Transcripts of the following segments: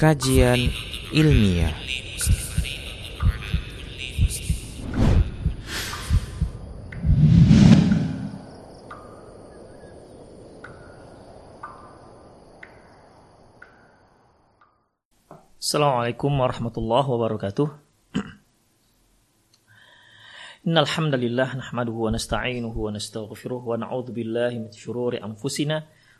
Kajian Ilmiah Assalamualaikum warahmatullahi wabarakatuh. Innal hamdalillah nahmaduhu wa nasta'inuhu wa nastaghfiruh wa billahi min anfusina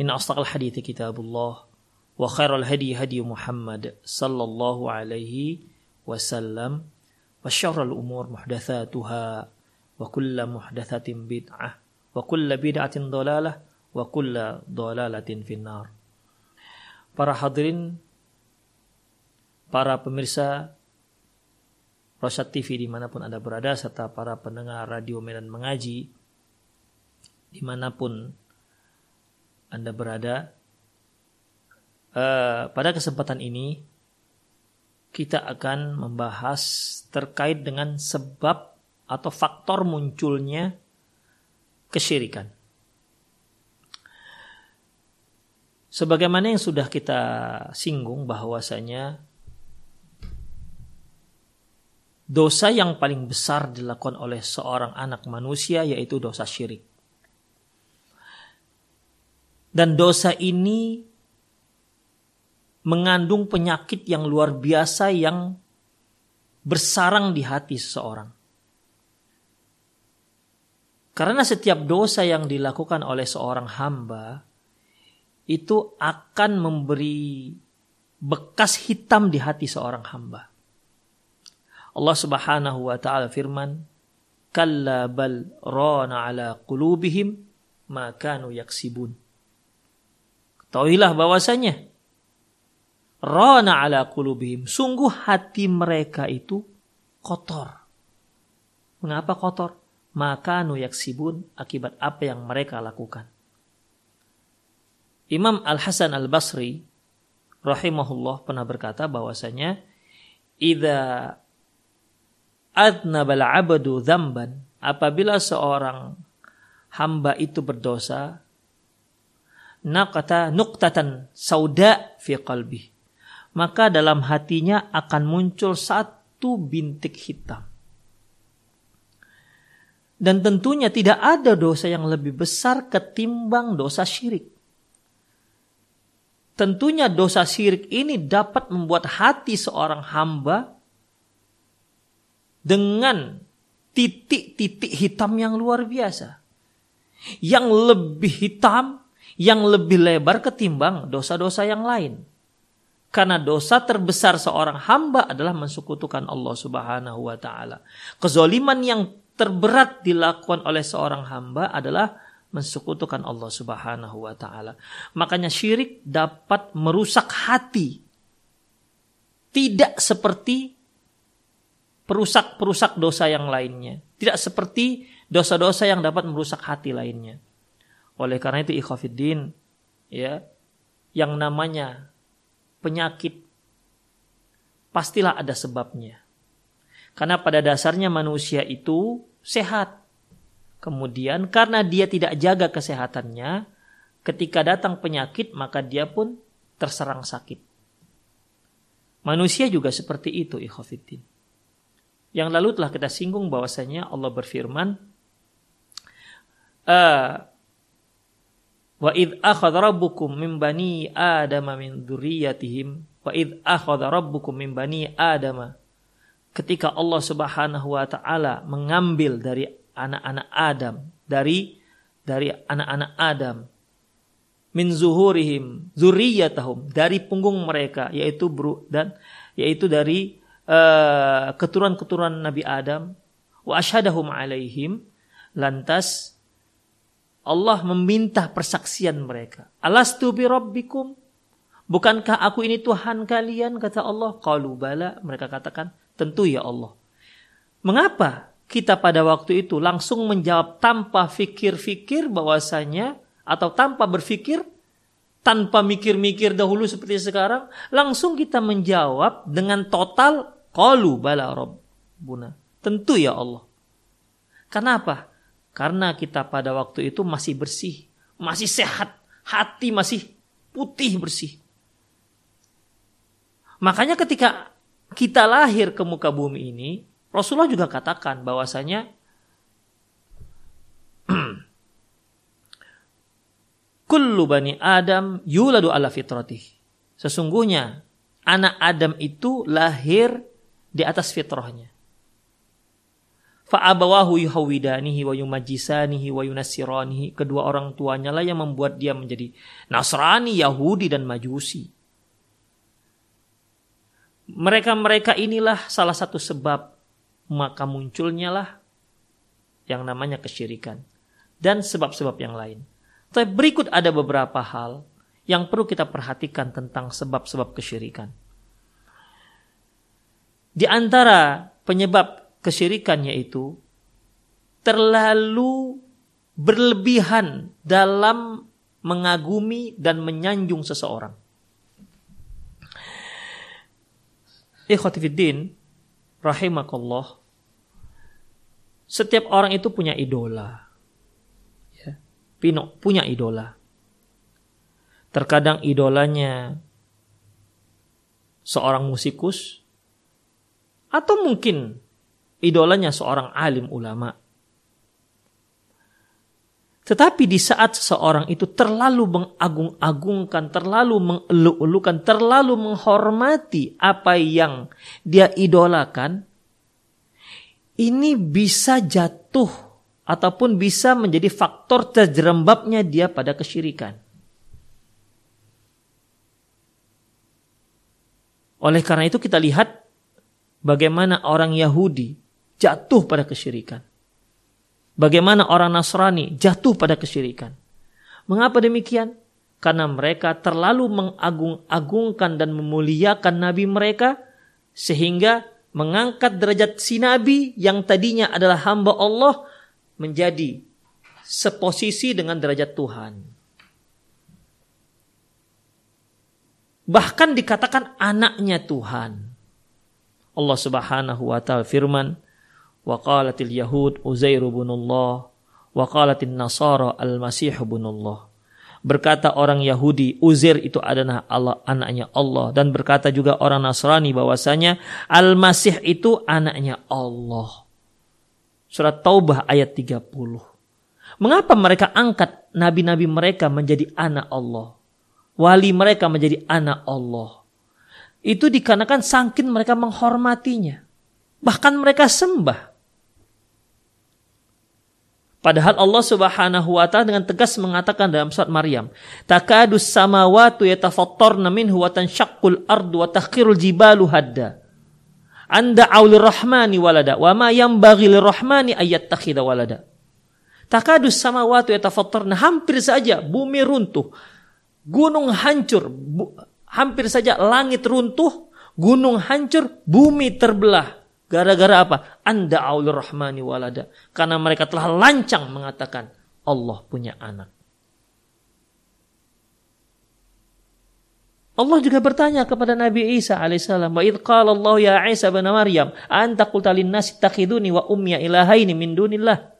إن أصدق الحديث كتاب الله وخير الهدي هدي محمد صلى الله عليه وسلم وشر الأمور محدثاتها وكل محدثة بدعة وكل بدعة ضلالة وكل ضلالة في النار Para hadirin para pemirsa Rosyad TV dimanapun Anda berada serta para pendengar radio Medan Mengaji dimanapun anda berada uh, pada kesempatan ini kita akan membahas terkait dengan sebab atau faktor munculnya kesyirikan. Sebagaimana yang sudah kita singgung bahwasanya dosa yang paling besar dilakukan oleh seorang anak manusia yaitu dosa syirik. Dan dosa ini mengandung penyakit yang luar biasa yang bersarang di hati seseorang. Karena setiap dosa yang dilakukan oleh seorang hamba itu akan memberi bekas hitam di hati seorang hamba. Allah Subhanahu wa taala firman, "Kalla bal rana ala qulubihim ma kanu yaksibun." Ketahuilah bahwasanya rana ala qulubihim, sungguh hati mereka itu kotor. Mengapa kotor? Maka nu yaksibun akibat apa yang mereka lakukan. Imam Al Hasan Al Basri rahimahullah pernah berkata bahwasanya idza adnabal abadu dzamban apabila seorang hamba itu berdosa naqata nuqtatan sauda fi qalbi maka dalam hatinya akan muncul satu bintik hitam dan tentunya tidak ada dosa yang lebih besar ketimbang dosa syirik. Tentunya dosa syirik ini dapat membuat hati seorang hamba dengan titik-titik hitam yang luar biasa. Yang lebih hitam, yang lebih lebar ketimbang dosa-dosa yang lain. Karena dosa terbesar seorang hamba adalah mensekutukan Allah Subhanahu wa taala. Kezoliman yang terberat dilakukan oleh seorang hamba adalah mensekutukan Allah Subhanahu wa taala. Makanya syirik dapat merusak hati. Tidak seperti perusak-perusak dosa yang lainnya. Tidak seperti dosa-dosa yang dapat merusak hati lainnya. Oleh karena itu ikhafiddin ya yang namanya penyakit pastilah ada sebabnya. Karena pada dasarnya manusia itu sehat. Kemudian karena dia tidak jaga kesehatannya, ketika datang penyakit maka dia pun terserang sakit. Manusia juga seperti itu ikhafiddin. Yang lalu telah kita singgung bahwasanya Allah berfirman uh, Wa id akhadha rabbukum min bani adama min dzurriyyatihim Wa id akhadha rabbukum min bani Adam. Ketika Allah Subhanahu wa taala mengambil dari anak-anak Adam, dari dari anak-anak Adam min zuhurihim zuriyatahum dari punggung mereka yaitu bru dan yaitu dari uh, keturunan-keturunan Nabi Adam wa asyhadahum alaihim lantas Allah meminta persaksian mereka. Alastu bi rabbikum? Bukankah aku ini Tuhan kalian? Kata Allah. Qalu bala. Mereka katakan tentu ya Allah. Mengapa kita pada waktu itu langsung menjawab tanpa fikir-fikir bahwasanya atau tanpa berpikir tanpa mikir-mikir dahulu seperti sekarang langsung kita menjawab dengan total qalu bala rabbuna. Tentu ya Allah. Kenapa karena kita pada waktu itu masih bersih masih sehat hati masih putih bersih makanya ketika kita lahir ke muka bumi ini Rasulullah juga katakan bahwasanya kullu bani Adam yuladu ala fitratih. Sesungguhnya anak Adam itu lahir di atas fitrahnya. Fa'abawahu yuhawidanihi wa yumajisanihi wa yunasiranihi. Kedua orang tuanya lah yang membuat dia menjadi Nasrani, Yahudi, dan Majusi. Mereka-mereka inilah salah satu sebab maka munculnya lah yang namanya kesyirikan dan sebab-sebab yang lain. Tapi berikut ada beberapa hal yang perlu kita perhatikan tentang sebab-sebab kesyirikan. Di antara penyebab kesyirikan yaitu terlalu berlebihan dalam mengagumi dan menyanjung seseorang. Ikhwatifiddin, rahimakallah setiap orang itu punya idola ya. Pino punya idola terkadang idolanya seorang musikus atau mungkin idolanya seorang alim ulama tetapi di saat seseorang itu terlalu mengagung-agungkan, terlalu mengeluk-elukan, terlalu menghormati apa yang dia idolakan, ini bisa jatuh ataupun bisa menjadi faktor terjerembabnya dia pada kesyirikan. Oleh karena itu kita lihat bagaimana orang Yahudi jatuh pada kesyirikan. Bagaimana orang Nasrani jatuh pada kesyirikan. Mengapa demikian? Karena mereka terlalu mengagung-agungkan dan memuliakan nabi mereka sehingga mengangkat derajat si nabi yang tadinya adalah hamba Allah menjadi seposisi dengan derajat Tuhan. Bahkan dikatakan anaknya Tuhan. Allah Subhanahu wa taala firman, qalatil yahud Uzair bin Allah wa qalatin nasara al-masih berkata orang Yahudi Uzair itu adalah Allah anaknya Allah dan berkata juga orang Nasrani bahwasanya Al-Masih itu anaknya Allah. Surat Taubah ayat 30. Mengapa mereka angkat nabi-nabi mereka menjadi anak Allah? Wali mereka menjadi anak Allah. Itu dikarenakan sangkin mereka menghormatinya. Bahkan mereka sembah. Padahal Allah Subhanahu wa taala dengan tegas mengatakan dalam surat Maryam, "Takadus samawati yatafattarna minhu wa tanshaqqul ardu wa takhirul jibalu hadda." Anda aulir rahmani walada wa ma yanbaghi lirrahmani ayyattakhidha walada. Takadus samawati yatafattarna hampir saja bumi runtuh, gunung hancur, bu, hampir saja langit runtuh, gunung hancur, bumi terbelah. Gara-gara apa? Anda aulur rahmani walada. Karena mereka telah lancang mengatakan Allah punya anak. Allah juga bertanya kepada Nabi Isa alaihissalam, "Wa idh qala Allah ya Isa bin Maryam, anta qulta lin-nasi takhiduni wa ummiya ilahaini min dunillah?"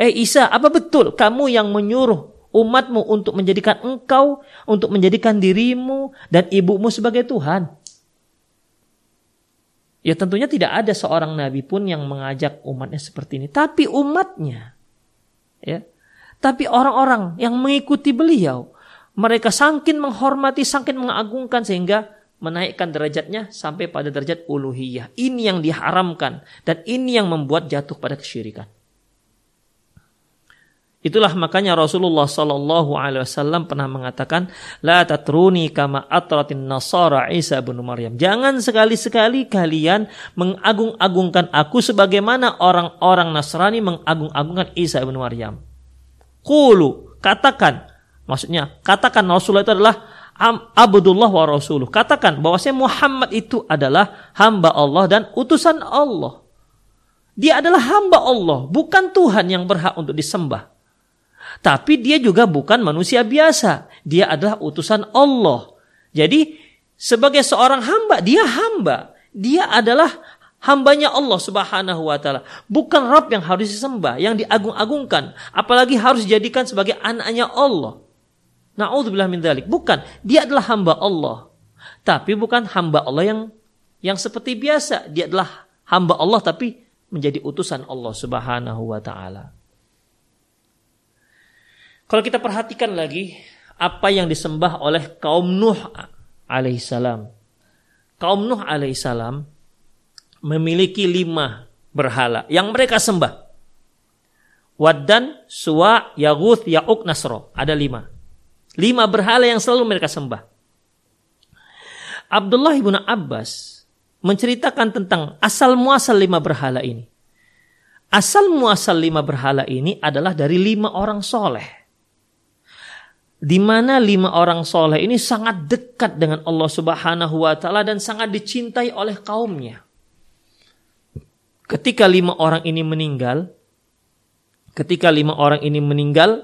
Eh Isa, apa betul kamu yang menyuruh umatmu untuk menjadikan engkau, untuk menjadikan dirimu dan ibumu sebagai Tuhan? Ya tentunya tidak ada seorang nabi pun yang mengajak umatnya seperti ini. Tapi umatnya, ya, tapi orang-orang yang mengikuti beliau, mereka sangkin menghormati, sangkin mengagungkan sehingga menaikkan derajatnya sampai pada derajat uluhiyah. Ini yang diharamkan dan ini yang membuat jatuh pada kesyirikan. Itulah makanya Rasulullah Shallallahu Alaihi Wasallam pernah mengatakan, la tatruni kama atratin nasara Isa bin Maryam. Jangan sekali-sekali kalian mengagung-agungkan aku sebagaimana orang-orang Nasrani mengagung-agungkan Isa bin Maryam. Kulu katakan, maksudnya katakan Rasulullah itu adalah Abdullah wa Rasuluh. Katakan bahwasanya Muhammad itu adalah hamba Allah dan utusan Allah. Dia adalah hamba Allah, bukan Tuhan yang berhak untuk disembah. Tapi dia juga bukan manusia biasa. Dia adalah utusan Allah. Jadi sebagai seorang hamba, dia hamba. Dia adalah hambanya Allah Subhanahu wa taala. Bukan Rabb yang harus disembah, yang diagung-agungkan, apalagi harus dijadikan sebagai anaknya Allah. Nauzubillah min dzalik. Bukan, dia adalah hamba Allah. Tapi bukan hamba Allah yang yang seperti biasa. Dia adalah hamba Allah tapi menjadi utusan Allah Subhanahu wa taala. Kalau kita perhatikan lagi apa yang disembah oleh kaum Nuh alaihissalam. Kaum Nuh alaihissalam memiliki lima berhala yang mereka sembah. Waddan, Suwa, Yaguth, Ya'uk, Nasro. Ada lima. Lima berhala yang selalu mereka sembah. Abdullah ibn Abbas menceritakan tentang asal muasal lima berhala ini. Asal muasal lima berhala ini adalah dari lima orang soleh di mana lima orang soleh ini sangat dekat dengan Allah Subhanahu wa Ta'ala dan sangat dicintai oleh kaumnya. Ketika lima orang ini meninggal, ketika lima orang ini meninggal,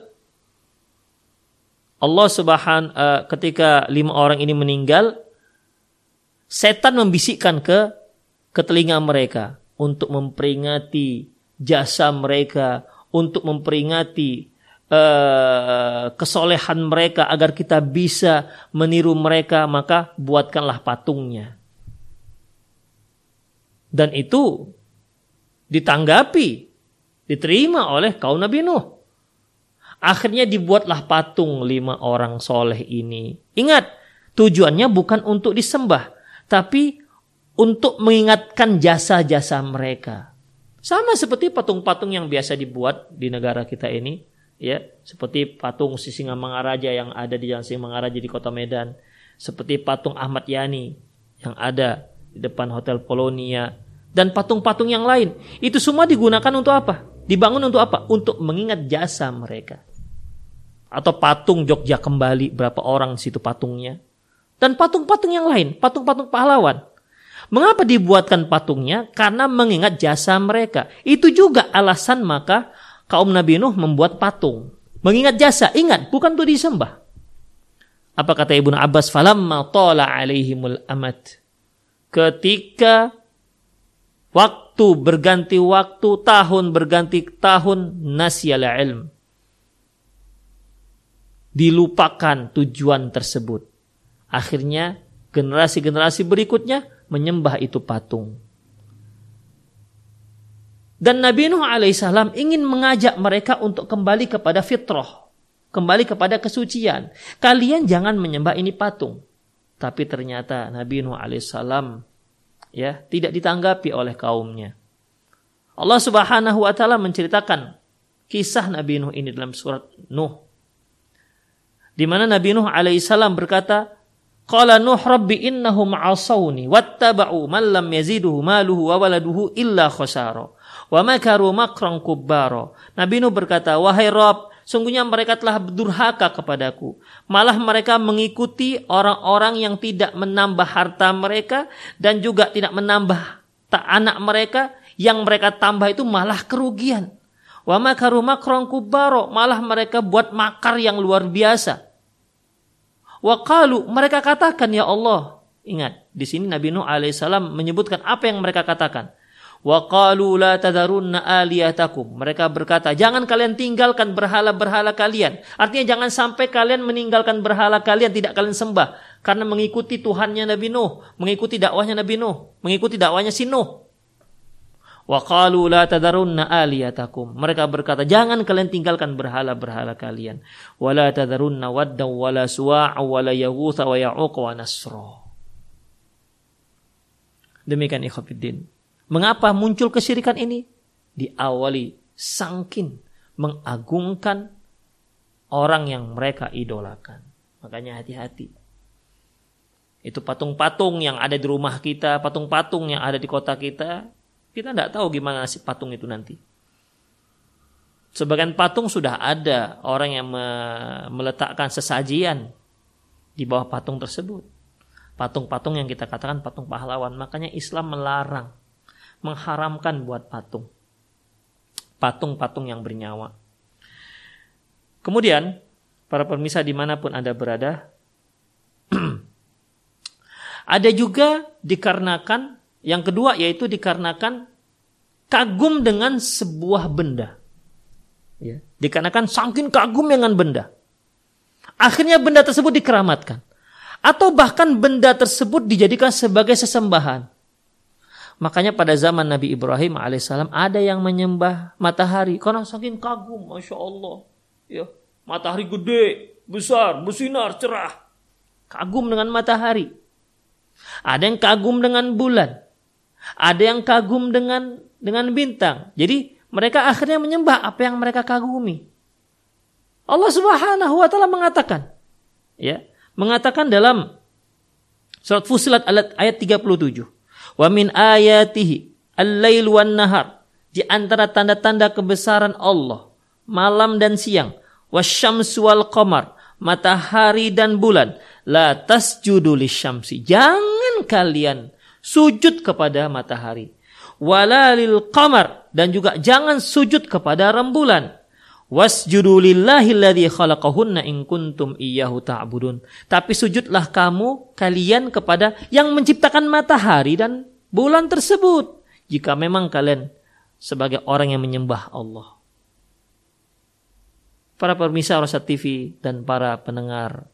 Allah Subhanahu uh, ketika lima orang ini meninggal, setan membisikkan ke ke telinga mereka untuk memperingati jasa mereka, untuk memperingati uh, kesolehan mereka agar kita bisa meniru mereka maka buatkanlah patungnya. Dan itu ditanggapi diterima oleh kaum Nabi Nuh. Akhirnya dibuatlah patung lima orang soleh ini. Ingat tujuannya bukan untuk disembah tapi untuk mengingatkan jasa-jasa mereka. Sama seperti patung-patung yang biasa dibuat di negara kita ini ya seperti patung Sisingamangaraja yang ada di Jalan Sisingamangaraja di Kota Medan, seperti patung Ahmad Yani yang ada di depan Hotel Polonia dan patung-patung yang lain. Itu semua digunakan untuk apa? Dibangun untuk apa? Untuk mengingat jasa mereka. Atau patung Jogja kembali berapa orang di situ patungnya. Dan patung-patung yang lain, patung-patung pahlawan. Mengapa dibuatkan patungnya? Karena mengingat jasa mereka. Itu juga alasan maka kaum Nabi Nuh membuat patung. Mengingat jasa, ingat, bukan untuk disembah. Apa kata Ibnu Abbas? Falamma tala alaihimul amat. Ketika waktu berganti waktu, tahun berganti tahun, nasyala ilm. Dilupakan tujuan tersebut. Akhirnya generasi-generasi berikutnya menyembah itu patung. Dan Nabi Nuh alaihissalam ingin mengajak mereka untuk kembali kepada fitrah. Kembali kepada kesucian. Kalian jangan menyembah ini patung. Tapi ternyata Nabi Nuh alaihissalam ya tidak ditanggapi oleh kaumnya. Allah Subhanahu wa taala menceritakan kisah Nabi Nuh ini dalam surat Nuh. Di mana Nabi Nuh alaihissalam berkata, Qala Nuh rabbi innahum asawni wattaba'u man lam yaziduhu maluhu wa waladuhu illa khasara. Wa makaru makran kubbaro. Nabi Nuh berkata, "Wahai Rob, sungguhnya mereka telah berdurhaka kepadaku. Malah mereka mengikuti orang-orang yang tidak menambah harta mereka dan juga tidak menambah tak anak mereka yang mereka tambah itu malah kerugian. Wa makaru makran kubbaro. Malah mereka buat makar yang luar biasa. Wa qalu mereka katakan ya Allah. Ingat, di sini Nabi Nuh alaihissalam menyebutkan apa yang mereka katakan. Wa qalu la tadharunna aliyatakum. Mereka berkata, jangan kalian tinggalkan berhala-berhala kalian. Artinya jangan sampai kalian meninggalkan berhala kalian tidak kalian sembah karena mengikuti Tuhannya Nabi Nuh, mengikuti dakwahnya Nabi Nuh, mengikuti dakwahnya si Nuh. Wa qalu la tadharunna aliyatakum. Mereka berkata, jangan kalian tinggalkan berhala-berhala kalian. Wa la tadharunna wadda wa la suwa'a wa la yaghutha wa ya'uq wa nasra. Demikian ikhwatiddin. Mengapa muncul kesyirikan ini? Diawali sangkin mengagungkan orang yang mereka idolakan. Makanya hati-hati. Itu patung-patung yang ada di rumah kita, patung-patung yang ada di kota kita. Kita tidak tahu gimana nasib patung itu nanti. Sebagian patung sudah ada orang yang meletakkan sesajian di bawah patung tersebut patung-patung yang kita katakan patung pahlawan. Makanya Islam melarang, mengharamkan buat patung. Patung-patung yang bernyawa. Kemudian, para permisa di mana pun Anda berada, ada juga dikarenakan, yang kedua yaitu dikarenakan kagum dengan sebuah benda. Ya, dikarenakan saking kagum dengan benda. Akhirnya benda tersebut dikeramatkan atau bahkan benda tersebut dijadikan sebagai sesembahan. Makanya pada zaman Nabi Ibrahim alaihissalam ada yang menyembah matahari karena saking kagum, masya Allah, ya matahari gede, besar, bersinar, cerah, kagum dengan matahari. Ada yang kagum dengan bulan, ada yang kagum dengan dengan bintang. Jadi mereka akhirnya menyembah apa yang mereka kagumi. Allah Subhanahu wa taala mengatakan, ya, mengatakan dalam surat Fusilat ayat 37. Wa min ayatihi al-lail wan nahar. Di antara tanda-tanda kebesaran Allah, malam dan siang, wasyamsu wal qamar, matahari dan bulan, la tasjudu lisyamsi. Jangan kalian sujud kepada matahari. Walalil qamar dan juga jangan sujud kepada rembulan Wasjudu lillahi alladhi khalaqahunna in kuntum iyyahu ta'budun. Tapi sujudlah kamu kalian kepada yang menciptakan matahari dan bulan tersebut jika memang kalian sebagai orang yang menyembah Allah. Para pemirsa Rosat TV dan para pendengar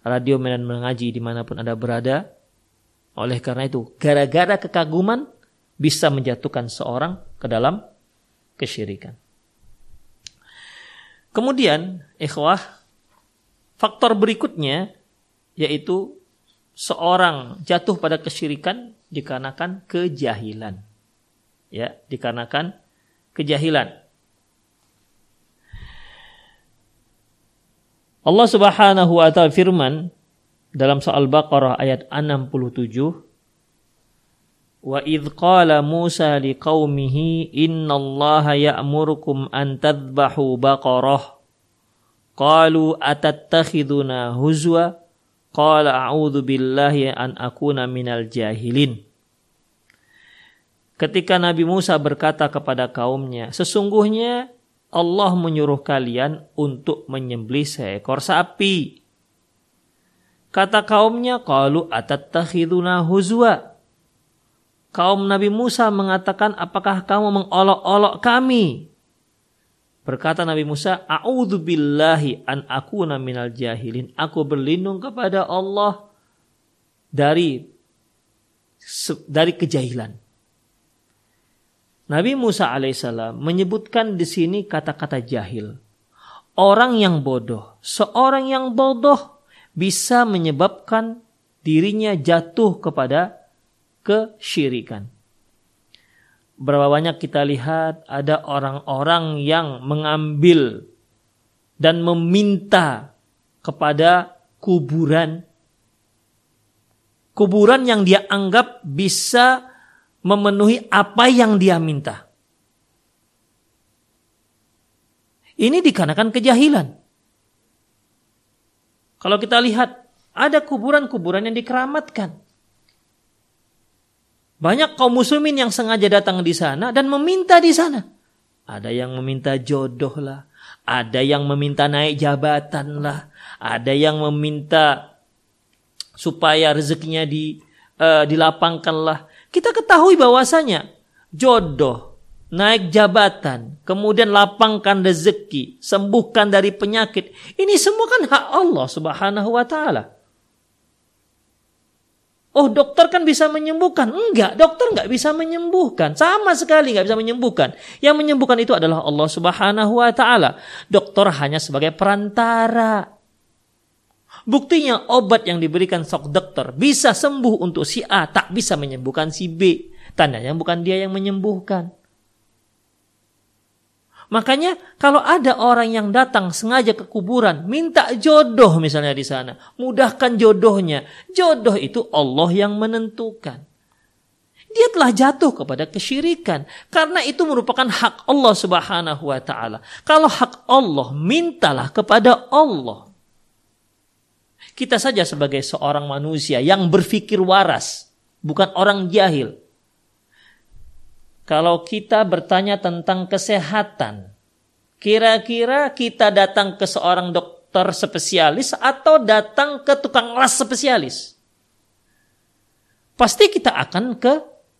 radio Medan Mengaji di mana pun Anda berada. Oleh karena itu, gara-gara kekaguman bisa menjatuhkan seorang ke dalam kesyirikan. Kemudian, ikhwah, faktor berikutnya yaitu seorang jatuh pada kesyirikan dikarenakan kejahilan. Ya, dikarenakan kejahilan. Allah Subhanahu wa taala firman dalam soal Baqarah ayat 67 Wa idh qala Musa liqaumihi innallaha ya'murukum an tadhbahu baqarah. Qalu atattakhiduna huzwa? Qala a'udzu billahi an akuna minal jahilin. Ketika Nabi Musa berkata kepada kaumnya, sesungguhnya Allah menyuruh kalian untuk menyembelih seekor sapi. Kata kaumnya, qalu atattakhiduna huzwa? kaum Nabi Musa mengatakan, apakah kamu mengolok-olok kami? Berkata Nabi Musa, A'udhu billahi an akuna minal jahilin. Aku berlindung kepada Allah dari dari kejahilan. Nabi Musa alaihissalam menyebutkan di sini kata-kata jahil. Orang yang bodoh, seorang yang bodoh bisa menyebabkan dirinya jatuh kepada kesyirikan. Berapa banyak kita lihat ada orang-orang yang mengambil dan meminta kepada kuburan kuburan yang dia anggap bisa memenuhi apa yang dia minta. Ini dikarenakan kejahilan. Kalau kita lihat ada kuburan-kuburan yang dikeramatkan. Banyak kaum muslimin yang sengaja datang di sana dan meminta di sana. Ada yang meminta jodoh lah, ada yang meminta naik jabatan lah, ada yang meminta supaya rezekinya di uh, dilapangkan lah. Kita ketahui bahwasanya jodoh, naik jabatan, kemudian lapangkan rezeki, sembuhkan dari penyakit. Ini semua kan hak Allah Subhanahu wa taala. Oh dokter kan bisa menyembuhkan. Enggak, dokter enggak bisa menyembuhkan. Sama sekali enggak bisa menyembuhkan. Yang menyembuhkan itu adalah Allah subhanahu wa ta'ala. Dokter hanya sebagai perantara. Buktinya obat yang diberikan sok dokter bisa sembuh untuk si A, tak bisa menyembuhkan si B. Tandanya bukan dia yang menyembuhkan. Makanya kalau ada orang yang datang sengaja ke kuburan, minta jodoh misalnya di sana, mudahkan jodohnya. Jodoh itu Allah yang menentukan. Dia telah jatuh kepada kesyirikan karena itu merupakan hak Allah Subhanahu wa taala. Kalau hak Allah, mintalah kepada Allah. Kita saja sebagai seorang manusia yang berpikir waras, bukan orang jahil. Kalau kita bertanya tentang kesehatan, kira-kira kita datang ke seorang dokter spesialis atau datang ke tukang las spesialis? Pasti kita akan ke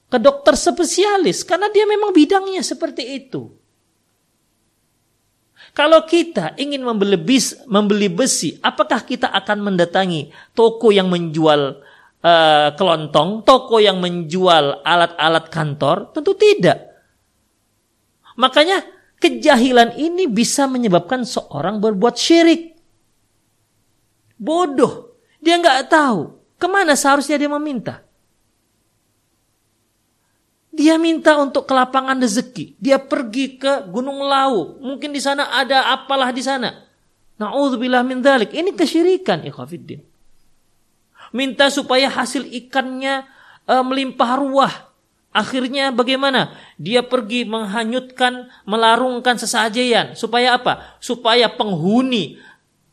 ke dokter spesialis karena dia memang bidangnya seperti itu. Kalau kita ingin membeli, membeli besi, apakah kita akan mendatangi toko yang menjual uh, kelontong, toko yang menjual alat-alat kantor? Tentu tidak. Makanya kejahilan ini bisa menyebabkan seorang berbuat syirik. Bodoh. Dia nggak tahu ke mana seharusnya dia meminta. Dia minta untuk kelapangan rezeki. Dia pergi ke Gunung Lau. Mungkin di sana ada apalah di sana. Na'udzubillah min dhalik. Ini kesyirikan, ikhwafiddin. Minta supaya hasil ikannya uh, melimpah ruah. Akhirnya bagaimana? Dia pergi menghanyutkan, melarungkan sesajian. Supaya apa? Supaya penghuni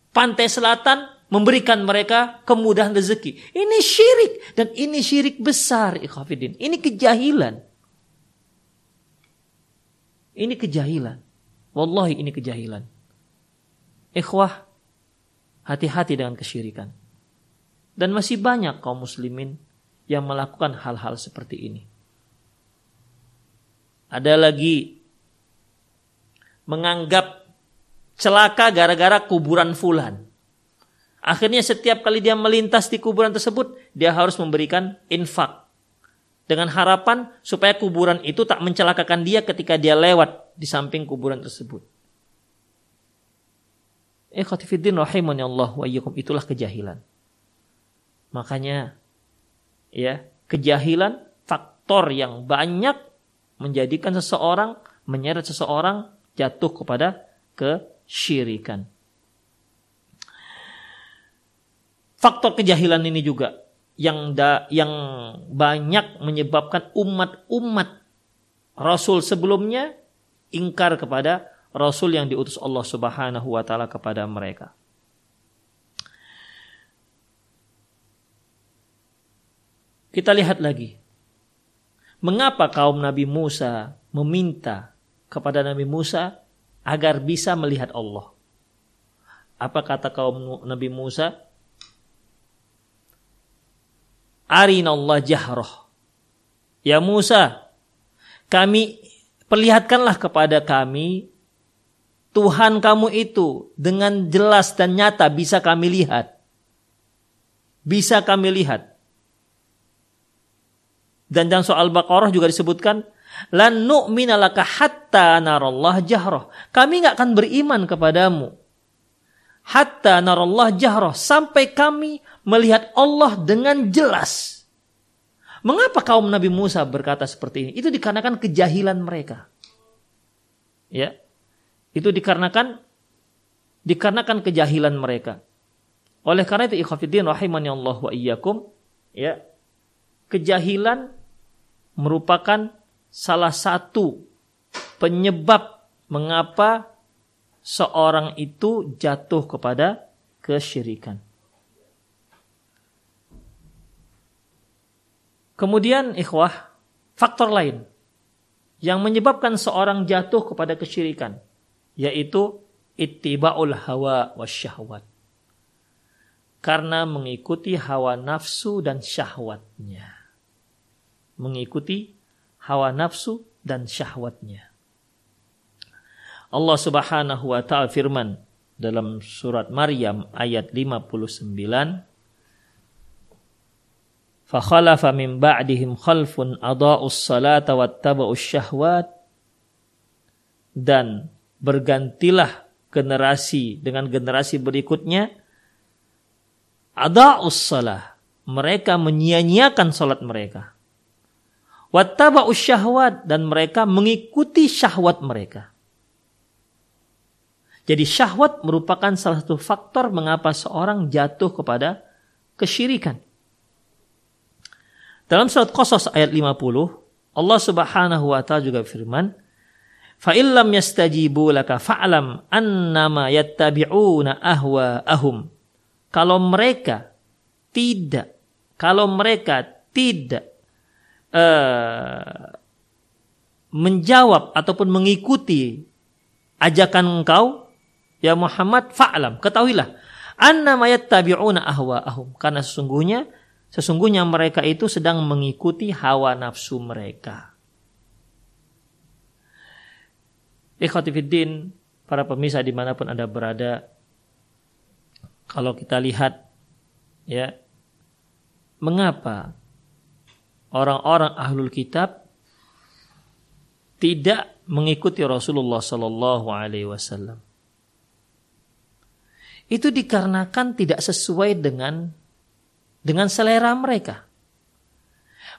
pantai selatan memberikan mereka kemudahan rezeki. Ini syirik. Dan ini syirik besar, ikhwafiddin. Ini kejahilan. Ini kejahilan. Wallahi ini kejahilan. Ikhwah, hati-hati dengan kesyirikan. Dan masih banyak kaum muslimin yang melakukan hal-hal seperti ini. Ada lagi menganggap celaka gara-gara kuburan fulan. Akhirnya setiap kali dia melintas di kuburan tersebut, dia harus memberikan infak dengan harapan supaya kuburan itu tak mencelakakan dia ketika dia lewat di samping kuburan tersebut. Ikhwatifiddin rahimani Allah wa itulah kejahilan. Makanya ya, kejahilan faktor yang banyak menjadikan seseorang menyeret seseorang jatuh kepada kesyirikan. Faktor kejahilan ini juga yang da, yang banyak menyebabkan umat-umat rasul sebelumnya ingkar kepada rasul yang diutus Allah Subhanahu wa taala kepada mereka. Kita lihat lagi. Mengapa kaum Nabi Musa meminta kepada Nabi Musa agar bisa melihat Allah? Apa kata kaum Nabi Musa? arinallah jahroh. Ya Musa, kami perlihatkanlah kepada kami Tuhan kamu itu dengan jelas dan nyata bisa kami lihat. Bisa kami lihat. Dan dalam soal Baqarah juga disebutkan lan nu'mina laka hatta narallah jahroh. Kami nggak akan beriman kepadamu hatta narallah jahroh sampai kami melihat Allah dengan jelas. Mengapa kaum Nabi Musa berkata seperti ini? Itu dikarenakan kejahilan mereka. Ya. Itu dikarenakan dikarenakan kejahilan mereka. Oleh karena itu ikhafidin rahimani Allah wa iyyakum ya. Kejahilan merupakan salah satu penyebab mengapa seorang itu jatuh kepada kesyirikan. Kemudian ikhwah, faktor lain yang menyebabkan seorang jatuh kepada kesyirikan yaitu ittiba'ul hawa wasyahwat. Karena mengikuti hawa nafsu dan syahwatnya. Mengikuti hawa nafsu dan syahwatnya. Allah Subhanahu wa taala firman dalam surat Maryam ayat 59 fakhalafa min ba'dihim khalfun adaa'us salata wattaba'us syahwat dan bergantilah generasi dengan generasi berikutnya Ada'us salah. Mereka menyia-nyiakan salat mereka. Wattaba'us syahwat dan mereka mengikuti syahwat mereka. Jadi syahwat merupakan salah satu faktor mengapa seorang jatuh kepada kesyirikan. Dalam surat Qasas ayat 50, Allah Subhanahu wa taala juga firman, "Fa illam yastajibu laka fa'lam annama yattabi'una ahwa'ahum." Kalau mereka tidak kalau mereka tidak uh, menjawab ataupun mengikuti ajakan engkau ya Muhammad fa'lam ketahuilah annama yattabi'una ahwa'ahum karena sesungguhnya Sesungguhnya mereka itu sedang mengikuti hawa nafsu mereka. Ikhwatifiddin, para pemirsa di mana pun Anda berada, kalau kita lihat, ya, mengapa orang-orang ahlul kitab tidak mengikuti Rasulullah Sallallahu Alaihi Wasallam? Itu dikarenakan tidak sesuai dengan dengan selera mereka.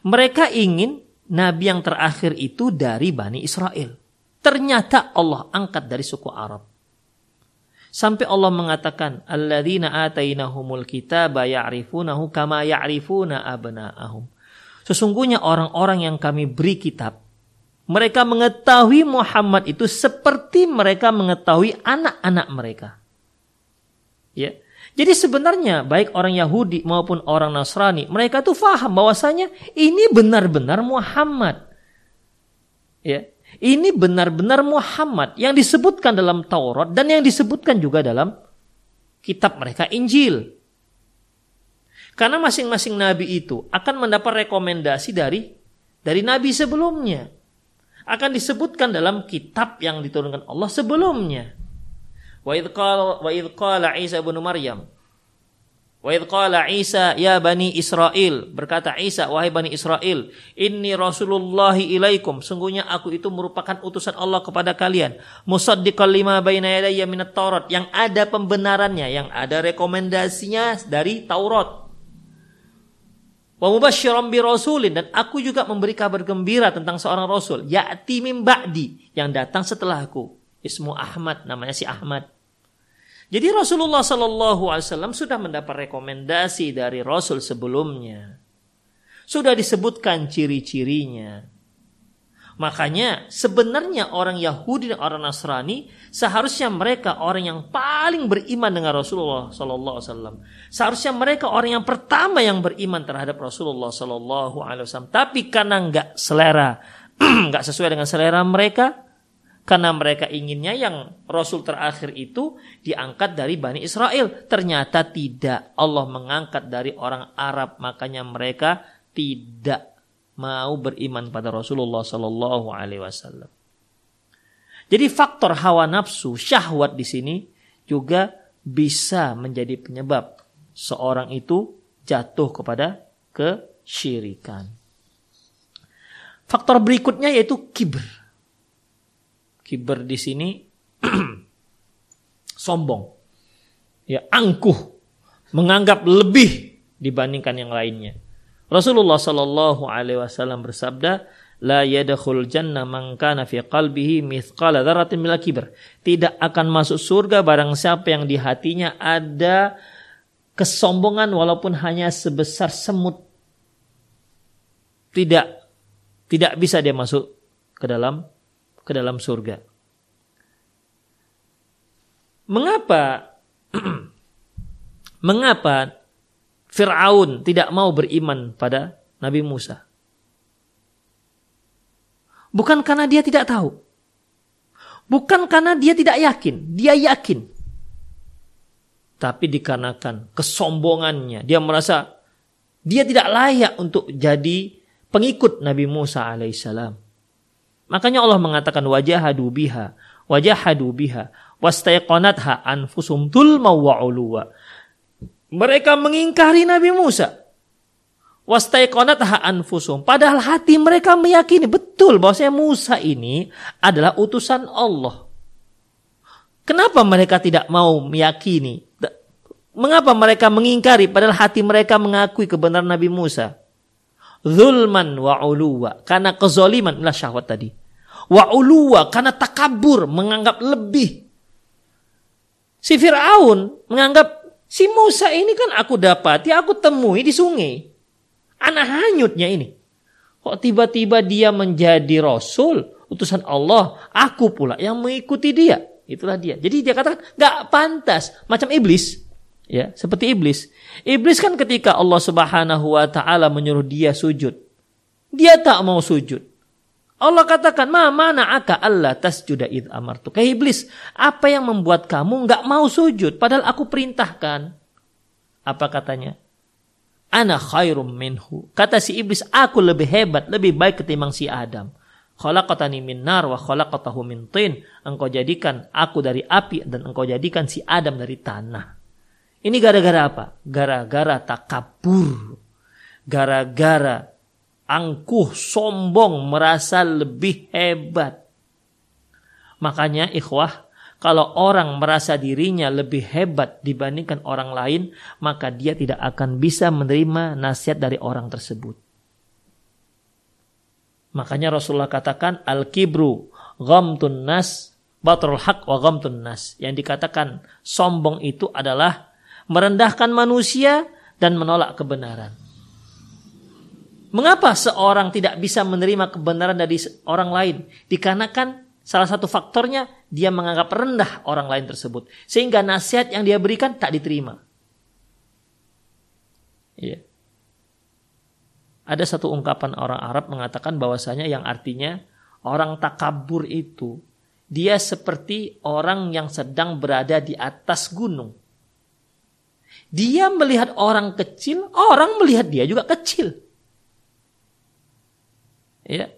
Mereka ingin nabi yang terakhir itu dari Bani Israel. Ternyata Allah angkat dari suku Arab. Sampai Allah mengatakan, "Alladzina atainahumul kitaba ya'rifunahu kama ya'rifuna abna'ahum." Sesungguhnya orang-orang yang kami beri kitab, mereka mengetahui Muhammad itu seperti mereka mengetahui anak-anak mereka. Ya. Jadi sebenarnya baik orang Yahudi maupun orang Nasrani, mereka tuh faham bahwasanya ini benar-benar Muhammad. Ya. Ini benar-benar Muhammad yang disebutkan dalam Taurat dan yang disebutkan juga dalam kitab mereka Injil. Karena masing-masing nabi itu akan mendapat rekomendasi dari dari nabi sebelumnya. Akan disebutkan dalam kitab yang diturunkan Allah sebelumnya. Wa idh wa idh qala Isa bin Maryam Wa idh qala Isa ya bani Israel berkata Isa wahai bani Israel inni rasulullah ilaikum sungguhnya aku itu merupakan utusan Allah kepada kalian musaddiqal lima baina yadayya minat Taurat yang ada pembenarannya yang ada rekomendasinya dari Taurat wa mubasysyiran bi rasulin. Dan aku juga memberi kabar gembira tentang seorang rasul. Ya'ti min ba'di. Yang datang setelahku ismu Ahmad. Namanya si Ahmad. Jadi Rasulullah Shallallahu Alaihi Wasallam sudah mendapat rekomendasi dari Rasul sebelumnya, sudah disebutkan ciri-cirinya. Makanya sebenarnya orang Yahudi dan orang Nasrani seharusnya mereka orang yang paling beriman dengan Rasulullah Sallallahu Alaihi Wasallam. Seharusnya mereka orang yang pertama yang beriman terhadap Rasulullah Sallallahu Alaihi Wasallam. Tapi karena nggak selera, nggak sesuai dengan selera mereka, karena mereka inginnya yang Rasul terakhir itu diangkat dari Bani Israel. Ternyata tidak. Allah mengangkat dari orang Arab. Makanya mereka tidak mau beriman pada Rasulullah Sallallahu Alaihi Wasallam. Jadi faktor hawa nafsu, syahwat di sini juga bisa menjadi penyebab seorang itu jatuh kepada kesyirikan. Faktor berikutnya yaitu kibr Kiber di sini sombong. Ya, angkuh, menganggap lebih dibandingkan yang lainnya. Rasulullah Shallallahu alaihi wasallam bersabda, la yadkhul jannah man kana fi qalbihi mithqala dzarratin min kibr. Tidak akan masuk surga barang siapa yang di hatinya ada kesombongan walaupun hanya sebesar semut. Tidak tidak bisa dia masuk ke dalam ke dalam surga. Mengapa mengapa Firaun tidak mau beriman pada Nabi Musa? Bukan karena dia tidak tahu. Bukan karena dia tidak yakin, dia yakin. Tapi dikarenakan kesombongannya, dia merasa dia tidak layak untuk jadi pengikut Nabi Musa alaihissalam. Makanya Allah mengatakan wajahadu biha, wajahadu biha, wastaiqanatha anfusum tulma wa uluwa. Mereka mengingkari Nabi Musa. Anfusum. Padahal hati mereka meyakini betul bahwa Musa ini adalah utusan Allah. Kenapa mereka tidak mau meyakini Mengapa mereka mengingkari padahal hati mereka mengakui kebenaran Nabi Musa? Zulman wa uluwa. Karena kezoliman. Inilah syahwat tadi. Wa uluwa. Karena takabur. Menganggap lebih. Si Fir'aun menganggap si Musa ini kan aku dapati, aku temui di sungai. Anak hanyutnya ini. Kok tiba-tiba dia menjadi rasul, utusan Allah, aku pula yang mengikuti dia. Itulah dia. Jadi dia katakan, gak pantas. Macam iblis. Ya, seperti iblis. Iblis kan ketika Allah Subhanahu wa taala menyuruh dia sujud, dia tak mau sujud. Allah katakan, "Ma mana aka Allah tasjuda id amartu." Kayak iblis, apa yang membuat kamu nggak mau sujud padahal aku perintahkan? Apa katanya? Ana khairum minhu. Kata si iblis, aku lebih hebat, lebih baik ketimbang si Adam. Khalaqatani min nar wa khalaqatahu min tin. Engkau jadikan aku dari api dan engkau jadikan si Adam dari tanah. Ini gara-gara apa? Gara-gara takabur. Gara-gara angkuh, sombong, merasa lebih hebat. Makanya ikhwah, kalau orang merasa dirinya lebih hebat dibandingkan orang lain, maka dia tidak akan bisa menerima nasihat dari orang tersebut. Makanya Rasulullah katakan al-kibru ghamtun nas batrul haq wa ghamtun nas. Yang dikatakan sombong itu adalah merendahkan manusia dan menolak kebenaran. Mengapa seorang tidak bisa menerima kebenaran dari orang lain? Dikarenakan salah satu faktornya dia menganggap rendah orang lain tersebut. Sehingga nasihat yang dia berikan tak diterima. Iya. Ada satu ungkapan orang Arab mengatakan bahwasanya yang artinya orang takabur itu dia seperti orang yang sedang berada di atas gunung. Dia melihat orang kecil, orang melihat dia juga kecil. Ya.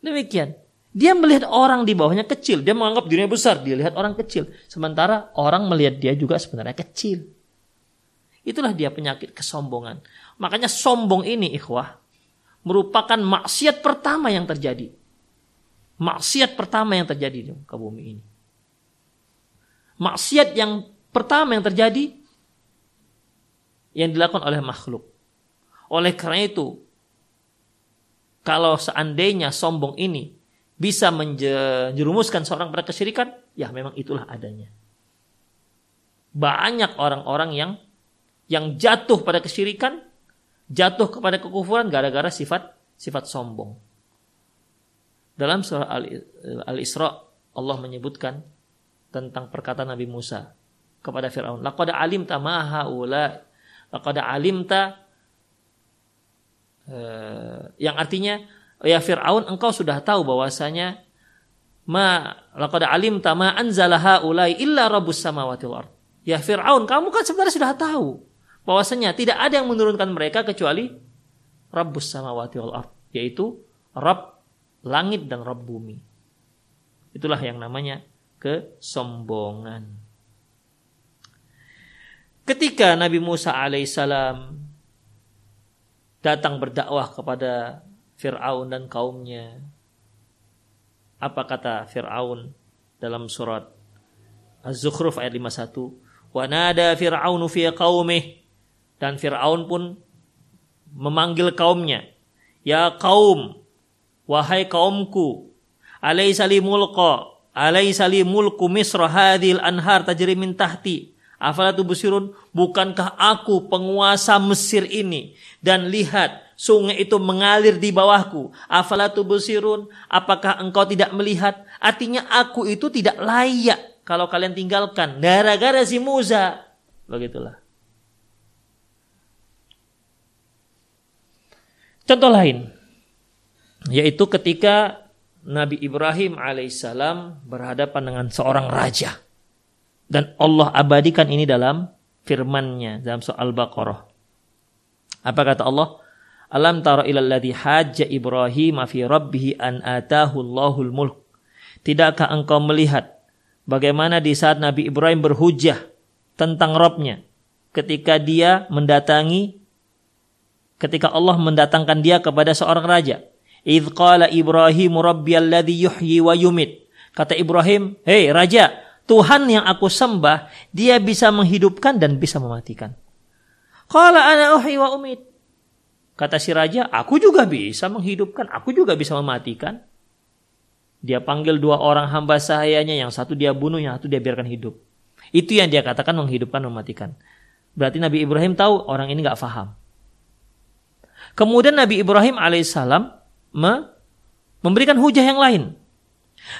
Demikian. Dia melihat orang di bawahnya kecil. Dia menganggap dirinya besar. Dia lihat orang kecil. Sementara orang melihat dia juga sebenarnya kecil. Itulah dia penyakit kesombongan. Makanya sombong ini ikhwah. Merupakan maksiat pertama yang terjadi. Maksiat pertama yang terjadi di muka bumi ini. Maksiat yang pertama yang terjadi yang dilakukan oleh makhluk. Oleh karena itu, kalau seandainya sombong ini bisa menjerumuskan seorang pada kesyirikan, ya memang itulah adanya. Banyak orang-orang yang yang jatuh pada kesyirikan, jatuh kepada kekufuran gara-gara sifat sifat sombong. Dalam surah Al-Isra Allah menyebutkan tentang perkataan Nabi Musa kepada Firaun, "Laqad alimta ma haula laqad alimta uh, yang artinya ya Firaun engkau sudah tahu bahwasanya ma laqad alimta ma anzalaha ulai illa rabbus samawati wal Ya Firaun kamu kan sebenarnya sudah tahu bahwasanya tidak ada yang menurunkan mereka kecuali Rabbus samawati wal ard yaitu Rabb langit dan Rabb bumi. Itulah yang namanya kesombongan. Ketika Nabi Musa alaihissalam datang berdakwah kepada Fir'aun dan kaumnya, apa kata Fir'aun dalam surat Az-Zukhruf ayat 51? Wa nada fi qaumih dan Fir'aun pun memanggil kaumnya, "Ya kaum, wahai kaumku, alaisa li mulqa, mulku Misra hadhil anhar tajri min tahti." Afala tubsirun, bukankah aku penguasa Mesir ini dan lihat sungai itu mengalir di bawahku. Afala tubsirun, apakah engkau tidak melihat? Artinya aku itu tidak layak kalau kalian tinggalkan gara-gara si Musa. Begitulah. Contoh lain yaitu ketika Nabi Ibrahim alaihissalam berhadapan dengan seorang raja dan Allah abadikan ini dalam firman-Nya dalam soal Baqarah. Apa kata Allah? Alam tara ilal ladzi hajja Ibrahim fi rabbih an atahu Allahul mulk. Tidakkah engkau melihat bagaimana di saat Nabi Ibrahim berhujah tentang Robnya ketika dia mendatangi ketika Allah mendatangkan dia kepada seorang raja. Idh qala Ibrahim rabbiyalladzi yuhyi wa yumit. Kata Ibrahim, "Hei raja, Tuhan yang aku sembah, dia bisa menghidupkan dan bisa mematikan. Qala ana uhi wa umit. Kata si raja, aku juga bisa menghidupkan, aku juga bisa mematikan. Dia panggil dua orang hamba sahayanya, yang satu dia bunuh, yang satu dia biarkan hidup. Itu yang dia katakan menghidupkan, mematikan. Berarti Nabi Ibrahim tahu orang ini nggak faham. Kemudian Nabi Ibrahim alaihissalam memberikan hujah yang lain.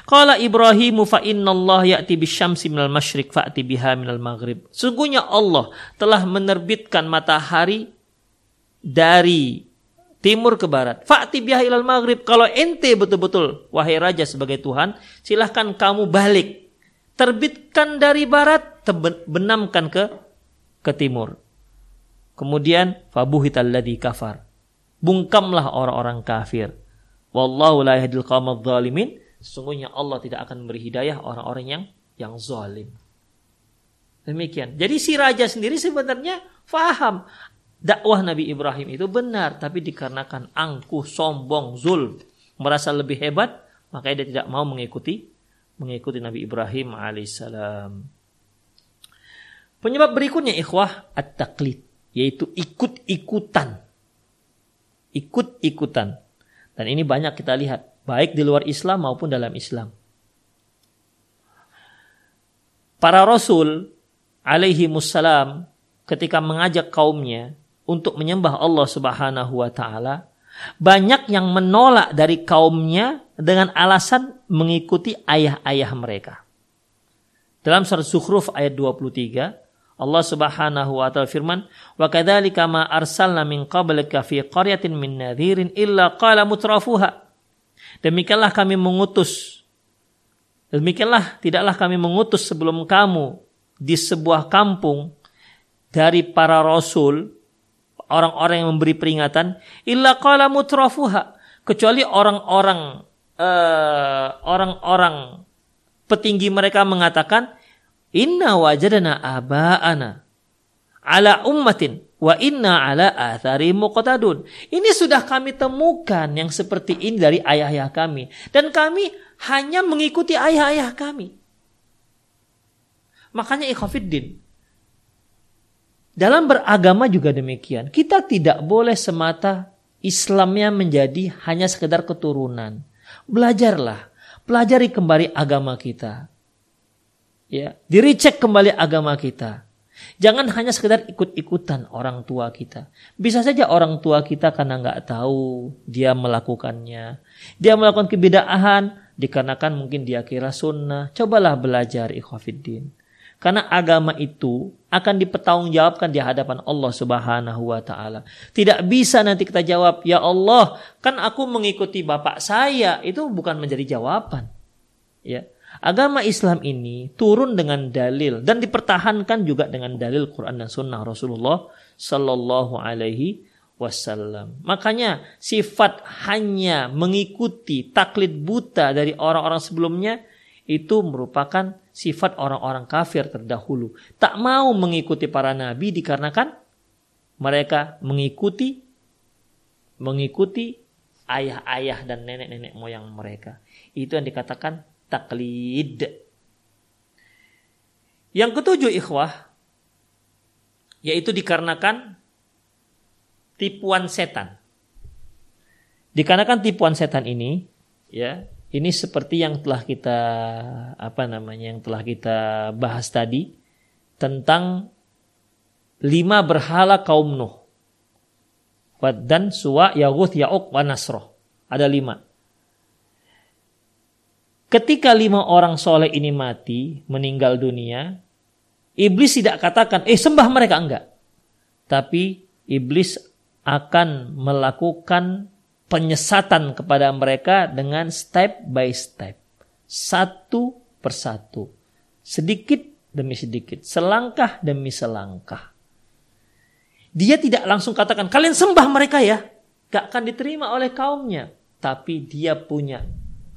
Qala Ibrahim fa Allah ya'ti bisyamsi minal masyriq fa'ti biha minal maghrib. Sungguhnya Allah telah menerbitkan matahari dari timur ke barat. Fa'ti biha ilal maghrib. Kalau ente betul-betul wahai raja sebagai Tuhan, silahkan kamu balik. Terbitkan dari barat, benamkan ke ke timur. Kemudian fabuhital ladzi kafar. Bungkamlah orang-orang kafir. Wallahu la yahdil qaumadh dhalimin sesungguhnya Allah tidak akan memberi hidayah orang-orang yang yang zalim. Demikian. Jadi si raja sendiri sebenarnya faham dakwah Nabi Ibrahim itu benar, tapi dikarenakan angkuh, sombong, zul, merasa lebih hebat, makanya dia tidak mau mengikuti mengikuti Nabi Ibrahim alaihissalam. Penyebab berikutnya ikhwah at-taqlid, yaitu ikut-ikutan. Ikut-ikutan. Dan ini banyak kita lihat baik di luar Islam maupun dalam Islam. Para rasul alaihi musallam ketika mengajak kaumnya untuk menyembah Allah Subhanahu wa taala, banyak yang menolak dari kaumnya dengan alasan mengikuti ayah-ayah mereka. Dalam surat Zukhruf ayat 23, Allah Subhanahu wa taala firman, "Wa kadzalika ma arsalna min qablika fi qaryatin min nadhirin illa qala mutrafuha Demikianlah kami mengutus. Demikianlah tidaklah kami mengutus sebelum kamu di sebuah kampung dari para rasul orang-orang yang memberi peringatan illa qala mutrafuha kecuali orang-orang uh, orang-orang petinggi mereka mengatakan inna wajadana aba'ana ala ummatin Wa inna ala athari muqtadun. Ini sudah kami temukan yang seperti ini dari ayah-ayah kami. Dan kami hanya mengikuti ayah-ayah kami. Makanya ikhafiddin. Dalam beragama juga demikian. Kita tidak boleh semata Islamnya menjadi hanya sekedar keturunan. Belajarlah. Pelajari kembali agama kita. Ya, diricek kembali agama kita. Jangan hanya sekedar ikut-ikutan orang tua kita. Bisa saja orang tua kita karena nggak tahu dia melakukannya. Dia melakukan kebidaahan dikarenakan mungkin dia kira sunnah. Cobalah belajar ikhwafiddin. Karena agama itu akan dipertanggungjawabkan di hadapan Allah Subhanahu wa taala. Tidak bisa nanti kita jawab, "Ya Allah, kan aku mengikuti bapak saya." Itu bukan menjadi jawaban. Ya. Agama Islam ini turun dengan dalil dan dipertahankan juga dengan dalil Quran dan Sunnah Rasulullah Sallallahu Alaihi Wasallam. Makanya sifat hanya mengikuti taklid buta dari orang-orang sebelumnya itu merupakan sifat orang-orang kafir terdahulu. Tak mau mengikuti para nabi dikarenakan mereka mengikuti mengikuti ayah-ayah dan nenek-nenek moyang mereka. Itu yang dikatakan taklid. Yang ketujuh ikhwah yaitu dikarenakan tipuan setan. Dikarenakan tipuan setan ini ya, ini seperti yang telah kita apa namanya yang telah kita bahas tadi tentang lima berhala kaum Nuh. dan Suwa, Yaguth, Ya'uq, wa Nasroh. Ada lima. Ketika lima orang soleh ini mati, meninggal dunia, iblis tidak katakan, eh sembah mereka enggak. Tapi iblis akan melakukan penyesatan kepada mereka dengan step by step. Satu persatu. Sedikit demi sedikit. Selangkah demi selangkah. Dia tidak langsung katakan, kalian sembah mereka ya. Gak akan diterima oleh kaumnya. Tapi dia punya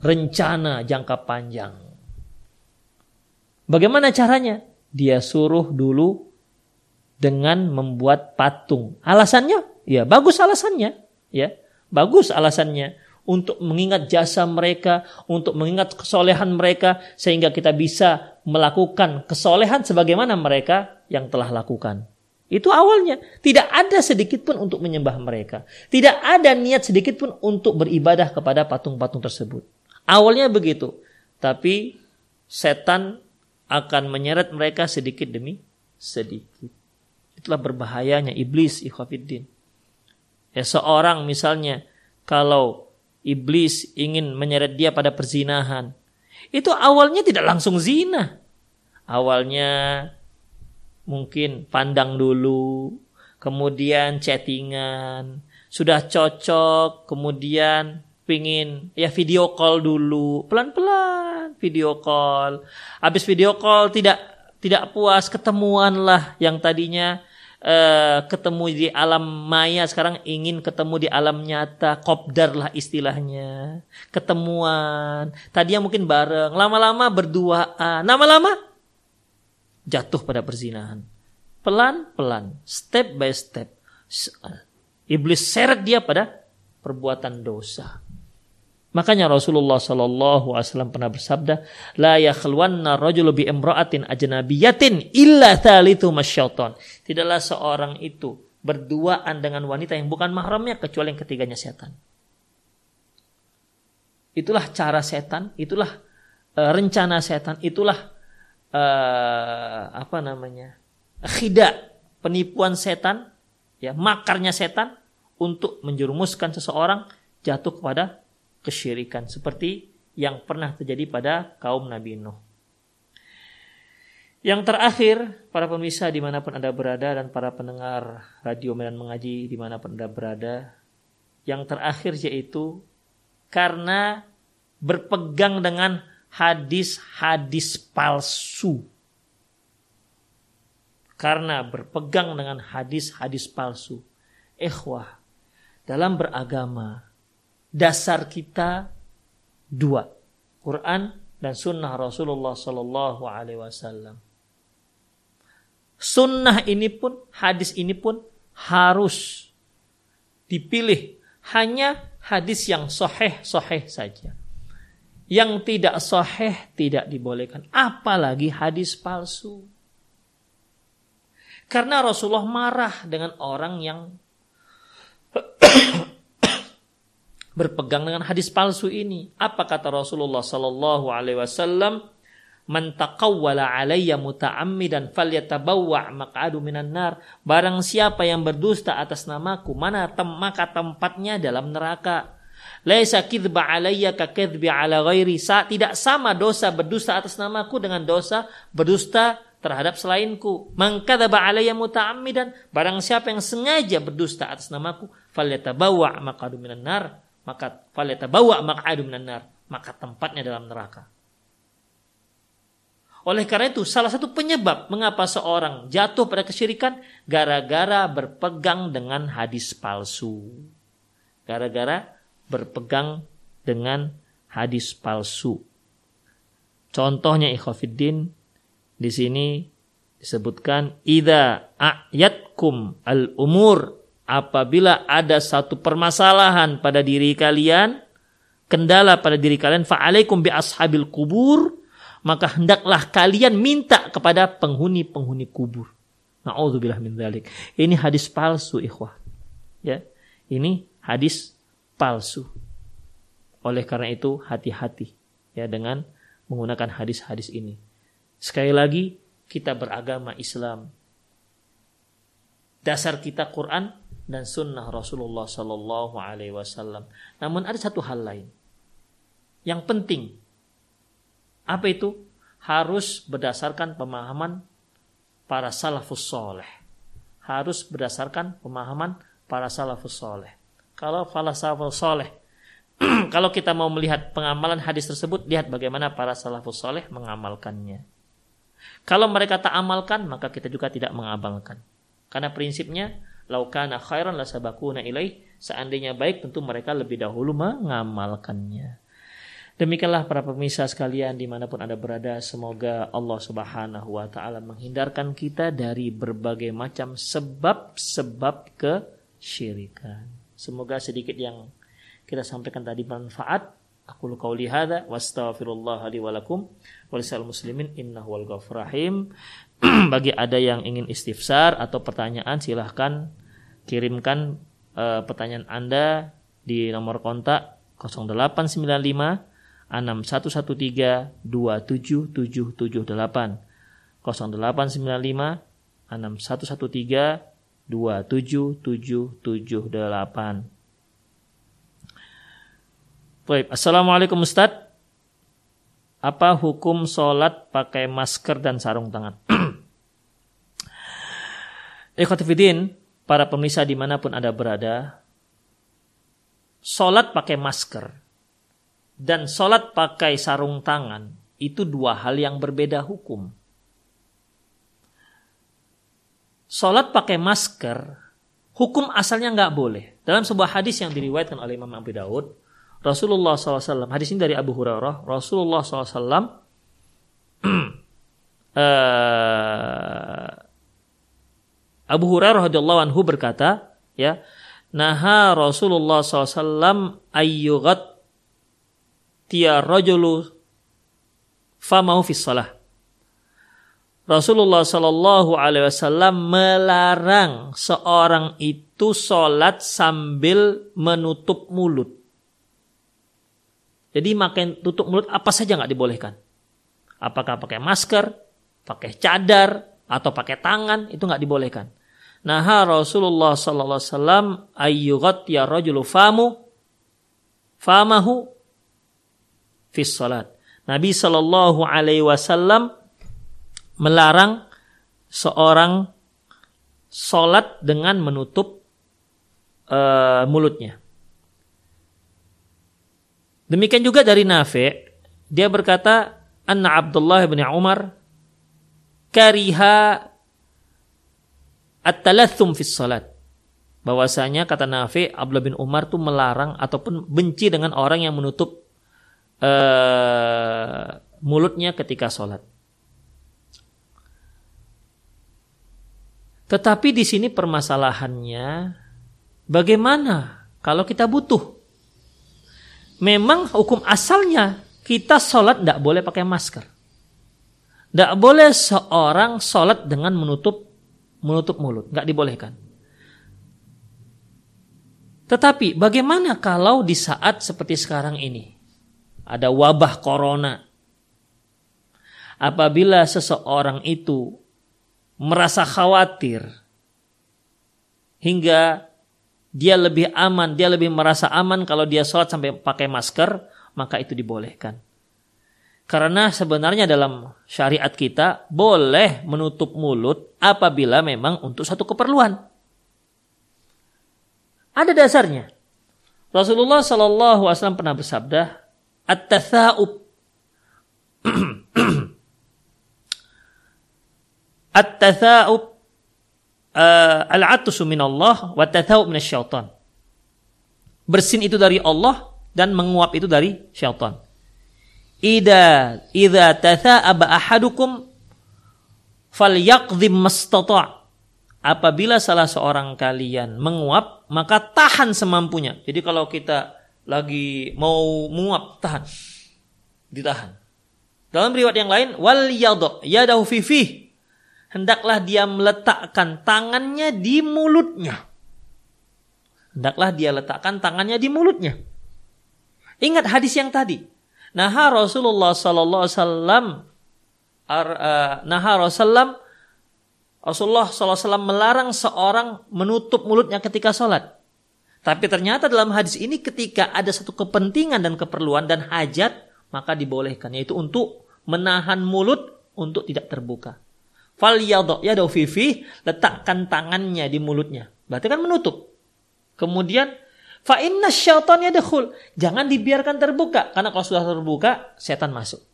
rencana jangka panjang. Bagaimana caranya? Dia suruh dulu dengan membuat patung. Alasannya? Ya, bagus alasannya, ya. Bagus alasannya untuk mengingat jasa mereka, untuk mengingat kesolehan mereka sehingga kita bisa melakukan kesolehan sebagaimana mereka yang telah lakukan. Itu awalnya. Tidak ada sedikit pun untuk menyembah mereka. Tidak ada niat sedikit pun untuk beribadah kepada patung-patung tersebut. Awalnya begitu. Tapi setan akan menyeret mereka sedikit demi sedikit. Itulah berbahayanya iblis ikhwafiddin. Ya seorang misalnya kalau iblis ingin menyeret dia pada perzinahan, itu awalnya tidak langsung zina. Awalnya mungkin pandang dulu, kemudian chattingan, sudah cocok, kemudian pingin ya video call dulu, pelan-pelan video call. Habis video call tidak tidak puas, ketemuan lah yang tadinya uh, ketemu di alam maya sekarang ingin ketemu di alam nyata. Kopdar lah istilahnya. Ketemuan. Tadi yang mungkin bareng lama-lama berduaan. Lama-lama jatuh pada perzinahan pelan-pelan step by step. Iblis seret dia pada perbuatan dosa Makanya Rasulullah Shallallahu Alaihi Wasallam pernah bersabda, la yakhluwanna rajulu bi imra'atin ajnabiyatin illa thalithu. Tidaklah seorang itu berduaan dengan wanita yang bukan mahramnya kecuali yang ketiganya setan. Itulah cara setan, itulah uh, rencana setan, itulah uh, apa namanya? khida, penipuan setan, ya, makarnya setan untuk menjerumuskan seseorang jatuh kepada kesyirikan seperti yang pernah terjadi pada kaum Nabi Nuh. Yang terakhir, para pemirsa di mana pun Anda berada dan para pendengar radio Medan Mengaji di mana pun Anda berada, yang terakhir yaitu karena berpegang dengan hadis-hadis palsu. Karena berpegang dengan hadis-hadis palsu. Ikhwah, dalam beragama, dasar kita dua, Quran dan sunnah Rasulullah Sallallahu Alaihi Wasallam. Sunnah ini pun, hadis ini pun harus dipilih hanya hadis yang soheh soheh saja. Yang tidak soheh tidak dibolehkan. Apalagi hadis palsu. Karena Rasulullah marah dengan orang yang berpegang dengan hadis palsu ini. Apa kata Rasulullah sallallahu alaihi wasallam? Man taqawwala alayya muta'ammidan falyatabawwa maq'adu minan nar. Barang siapa yang berdusta atas namaku, mana tem maka tempatnya dalam neraka. Laisa kidba alayya ka kidbi ala ghairi. Tidak sama dosa berdusta atas namaku dengan dosa berdusta terhadap selainku. Man kadzaba alayya muta'ammidan. Barang siapa yang sengaja berdusta atas namaku, falyatabawwa maq'adu minan nar maka bawa maq'adu minan nar, maka tempatnya dalam neraka. Oleh karena itu, salah satu penyebab mengapa seorang jatuh pada kesyirikan gara-gara berpegang dengan hadis palsu. Gara-gara berpegang dengan hadis palsu. Contohnya ikhwafiddin di sini disebutkan ida ayatkum al-umur apabila ada satu permasalahan pada diri kalian, kendala pada diri kalian, fa'alaikum bi ashabil kubur, maka hendaklah kalian minta kepada penghuni-penghuni kubur. Na'udzubillah min dzalik. Ini hadis palsu, ikhwah. Ya. Ini hadis palsu. Oleh karena itu hati-hati ya dengan menggunakan hadis-hadis ini. Sekali lagi kita beragama Islam. Dasar kita Quran dan sunnah Rasulullah Sallallahu Alaihi Wasallam. Namun ada satu hal lain yang penting. Apa itu? Harus berdasarkan pemahaman para salafus soleh. Harus berdasarkan pemahaman para salafus soleh. Kalau salafus soleh, kalau kita mau melihat pengamalan hadis tersebut, lihat bagaimana para salafus soleh mengamalkannya. Kalau mereka tak amalkan, maka kita juga tidak mengamalkan. Karena prinsipnya laukana khairan la sabakuna ilaih. Seandainya baik tentu mereka lebih dahulu mengamalkannya. Demikianlah para pemirsa sekalian di mana pun anda berada. Semoga Allah subhanahu wa ta'ala menghindarkan kita dari berbagai macam sebab-sebab kesyirikan. Semoga sedikit yang kita sampaikan tadi bermanfaat Aku qauli hadza wastaghfirullah li wa lakum walisal muslimin innahu wal. Bagi ada yang ingin istifsar atau pertanyaan silahkan kirimkan uh, pertanyaan Anda di nomor kontak 0895 6113 27778 0895 6113 27778 Baik, Assalamualaikum Ustaz. Apa hukum sholat pakai masker dan sarung tangan? Ikhwatifidin, para pemirsa di mana pun Anda berada, sholat pakai masker dan sholat pakai sarung tangan itu dua hal yang berbeda hukum. Sholat pakai masker, hukum asalnya nggak boleh. Dalam sebuah hadis yang diriwayatkan oleh Imam Abu Daud, Rasulullah SAW, hadis ini dari Abu Hurairah, Rasulullah SAW uh, eh, Abu Hurairah radhiyallahu anhu berkata, ya, naha Rasulullah SAW ayyugat tia rajulu famau fi salah. Rasulullah Shallallahu Alaihi Wasallam melarang seorang itu sholat sambil menutup mulut. Jadi makin tutup mulut apa saja nggak dibolehkan. Apakah pakai masker, pakai cadar, atau pakai tangan itu nggak dibolehkan. Nah Rasulullah Sallallahu Wasallam ayyugat ya rajulu famu famahu fis salat. Nabi Sallallahu Alaihi Wasallam melarang seorang sholat dengan menutup uh, mulutnya. Demikian juga dari Nafi, dia berkata, Anna Abdullah bin Umar kariha at-talathum fis salat. Bahwasanya kata Nafi, Abdullah bin Umar itu melarang ataupun benci dengan orang yang menutup uh, mulutnya ketika sholat. Tetapi di sini permasalahannya, bagaimana kalau kita butuh memang hukum asalnya kita sholat tidak boleh pakai masker. Tidak boleh seorang sholat dengan menutup menutup mulut, nggak dibolehkan. Tetapi bagaimana kalau di saat seperti sekarang ini ada wabah corona? Apabila seseorang itu merasa khawatir hingga dia lebih aman, dia lebih merasa aman kalau dia sholat sampai pakai masker, maka itu dibolehkan. Karena sebenarnya dalam syariat kita boleh menutup mulut apabila memang untuk satu keperluan. Ada dasarnya. Rasulullah Shallallahu Alaihi Wasallam pernah bersabda, "At-tatha'ub At-tatha'ub uh, al-atusu minallah wa tathawub minasyaitan. Bersin itu dari Allah dan menguap itu dari syaitan. Ida idza tatha'aba ahadukum falyaqdhim mastata'. Apabila salah seorang kalian menguap, maka tahan semampunya. Jadi kalau kita lagi mau menguap, tahan. Ditahan. Dalam riwayat yang lain, wal yadahu fi hendaklah dia meletakkan tangannya di mulutnya. Hendaklah dia letakkan tangannya di mulutnya. Ingat hadis yang tadi. Nah Rasulullah sallallahu alaihi wasallam uh, naha Rasulullah Rasulullah SAW melarang seorang menutup mulutnya ketika sholat. Tapi ternyata dalam hadis ini ketika ada satu kepentingan dan keperluan dan hajat, maka dibolehkan. Yaitu untuk menahan mulut untuk tidak terbuka. Fal ya fifi letakkan tangannya di mulutnya. Berarti kan menutup. Kemudian fa inna syaitan yadkhul. Jangan dibiarkan terbuka karena kalau sudah terbuka setan masuk.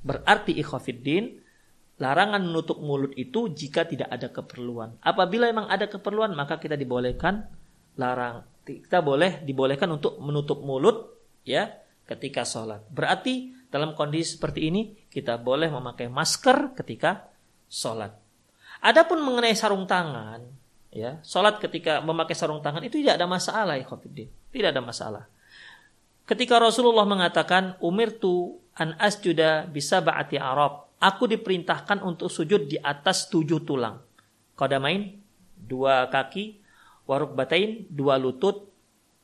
Berarti ikhwafiddin larangan menutup mulut itu jika tidak ada keperluan. Apabila memang ada keperluan maka kita dibolehkan larang kita boleh dibolehkan untuk menutup mulut ya ketika sholat. Berarti dalam kondisi seperti ini kita boleh memakai masker ketika sholat. Adapun mengenai sarung tangan, ya, sholat ketika memakai sarung tangan itu tidak ada masalah ya Tidak ada masalah. Ketika Rasulullah mengatakan umirtu an asjuda bisa ba'ati Arab. Aku diperintahkan untuk sujud di atas tujuh tulang. Kodamain, dua kaki, waruk batain, dua lutut,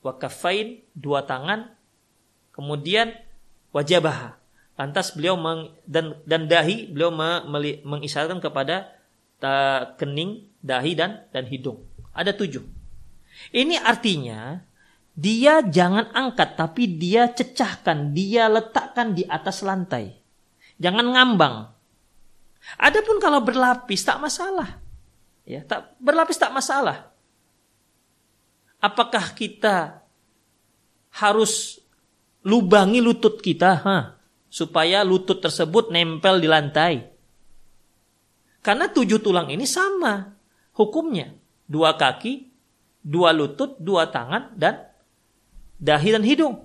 wakafain, dua tangan, kemudian wajabah. Lantas beliau meng, dan dan dahi beliau me, meli, mengisyaratkan kepada ta, kening, dahi dan dan hidung. Ada tujuh. Ini artinya dia jangan angkat tapi dia cecahkan, dia letakkan di atas lantai. Jangan ngambang. Adapun kalau berlapis tak masalah. Ya, tak berlapis tak masalah. Apakah kita harus lubangi lutut kita, ha, supaya lutut tersebut nempel di lantai? Karena tujuh tulang ini sama hukumnya. Dua kaki, dua lutut, dua tangan, dan dahi dan hidung.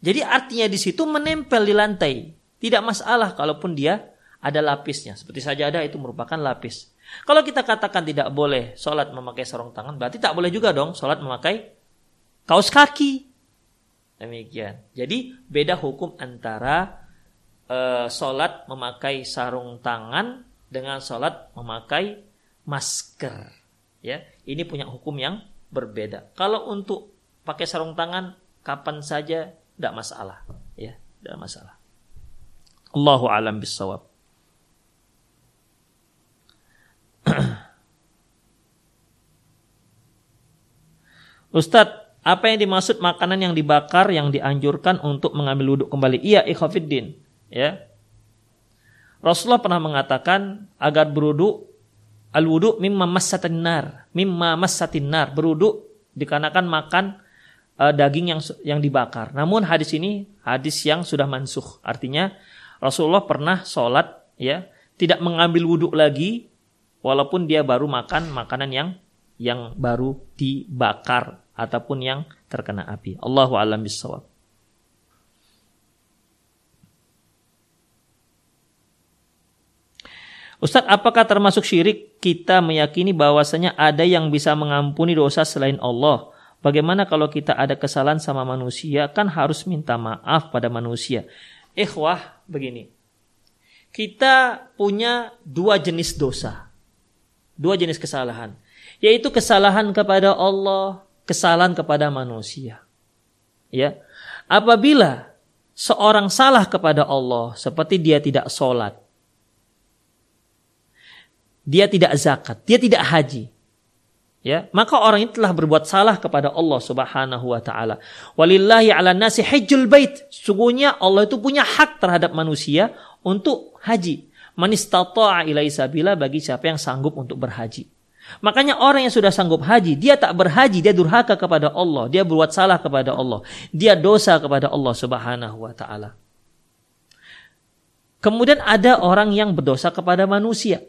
Jadi artinya di situ menempel di lantai. Tidak masalah kalaupun dia ada lapisnya. Seperti saja ada itu merupakan lapis. Kalau kita katakan tidak boleh sholat memakai sarung tangan, berarti tak boleh juga dong sholat memakai kaos kaki. Demikian. Jadi beda hukum antara uh, sholat memakai sarung tangan dengan sholat memakai masker. Ya, ini punya hukum yang berbeda. Kalau untuk pakai sarung tangan kapan saja tidak masalah ya tidak masalah Allahu alam bisawab Ustadz, apa yang dimaksud makanan yang dibakar yang dianjurkan untuk mengambil wudhu kembali? Iya, ikhafiddin. Ya. Rasulullah pernah mengatakan agar berwudhu al wudhu mimma massatin nar, mimma massatin nar, berwudhu dikarenakan makan uh, daging yang yang dibakar. Namun hadis ini hadis yang sudah mansuh. Artinya Rasulullah pernah sholat ya tidak mengambil wudhu lagi walaupun dia baru makan makanan yang yang baru dibakar ataupun yang terkena api. Allahu a'lam bishawab. Ustadz, apakah termasuk syirik kita meyakini bahwasanya ada yang bisa mengampuni dosa selain Allah? Bagaimana kalau kita ada kesalahan sama manusia kan harus minta maaf pada manusia. Ikhwah begini. Kita punya dua jenis dosa. Dua jenis kesalahan. Yaitu kesalahan kepada Allah, kesalahan kepada manusia. Ya. Apabila seorang salah kepada Allah seperti dia tidak sholat, dia tidak zakat, dia tidak haji, ya maka orang itu telah berbuat salah kepada Allah Subhanahu wa taala. Walillahi 'ala nasi hajjul bait. Sungguhnya Allah itu punya hak terhadap manusia untuk haji. Man istata'a ilai sabila bagi siapa yang sanggup untuk berhaji. Makanya orang yang sudah sanggup haji, dia tak berhaji, dia durhaka kepada Allah, dia berbuat salah kepada Allah, dia dosa kepada Allah Subhanahu wa taala. Kemudian ada orang yang berdosa kepada manusia.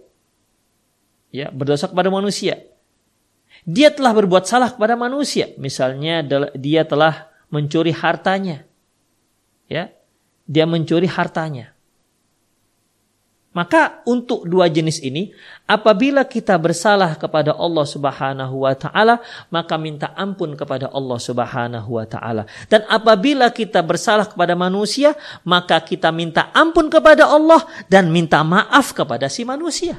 Ya, berdosa kepada manusia dia telah berbuat salah kepada manusia. Misalnya dia telah mencuri hartanya. Ya. Dia mencuri hartanya. Maka untuk dua jenis ini, apabila kita bersalah kepada Allah Subhanahu wa taala, maka minta ampun kepada Allah Subhanahu wa taala. Dan apabila kita bersalah kepada manusia, maka kita minta ampun kepada Allah dan minta maaf kepada si manusia.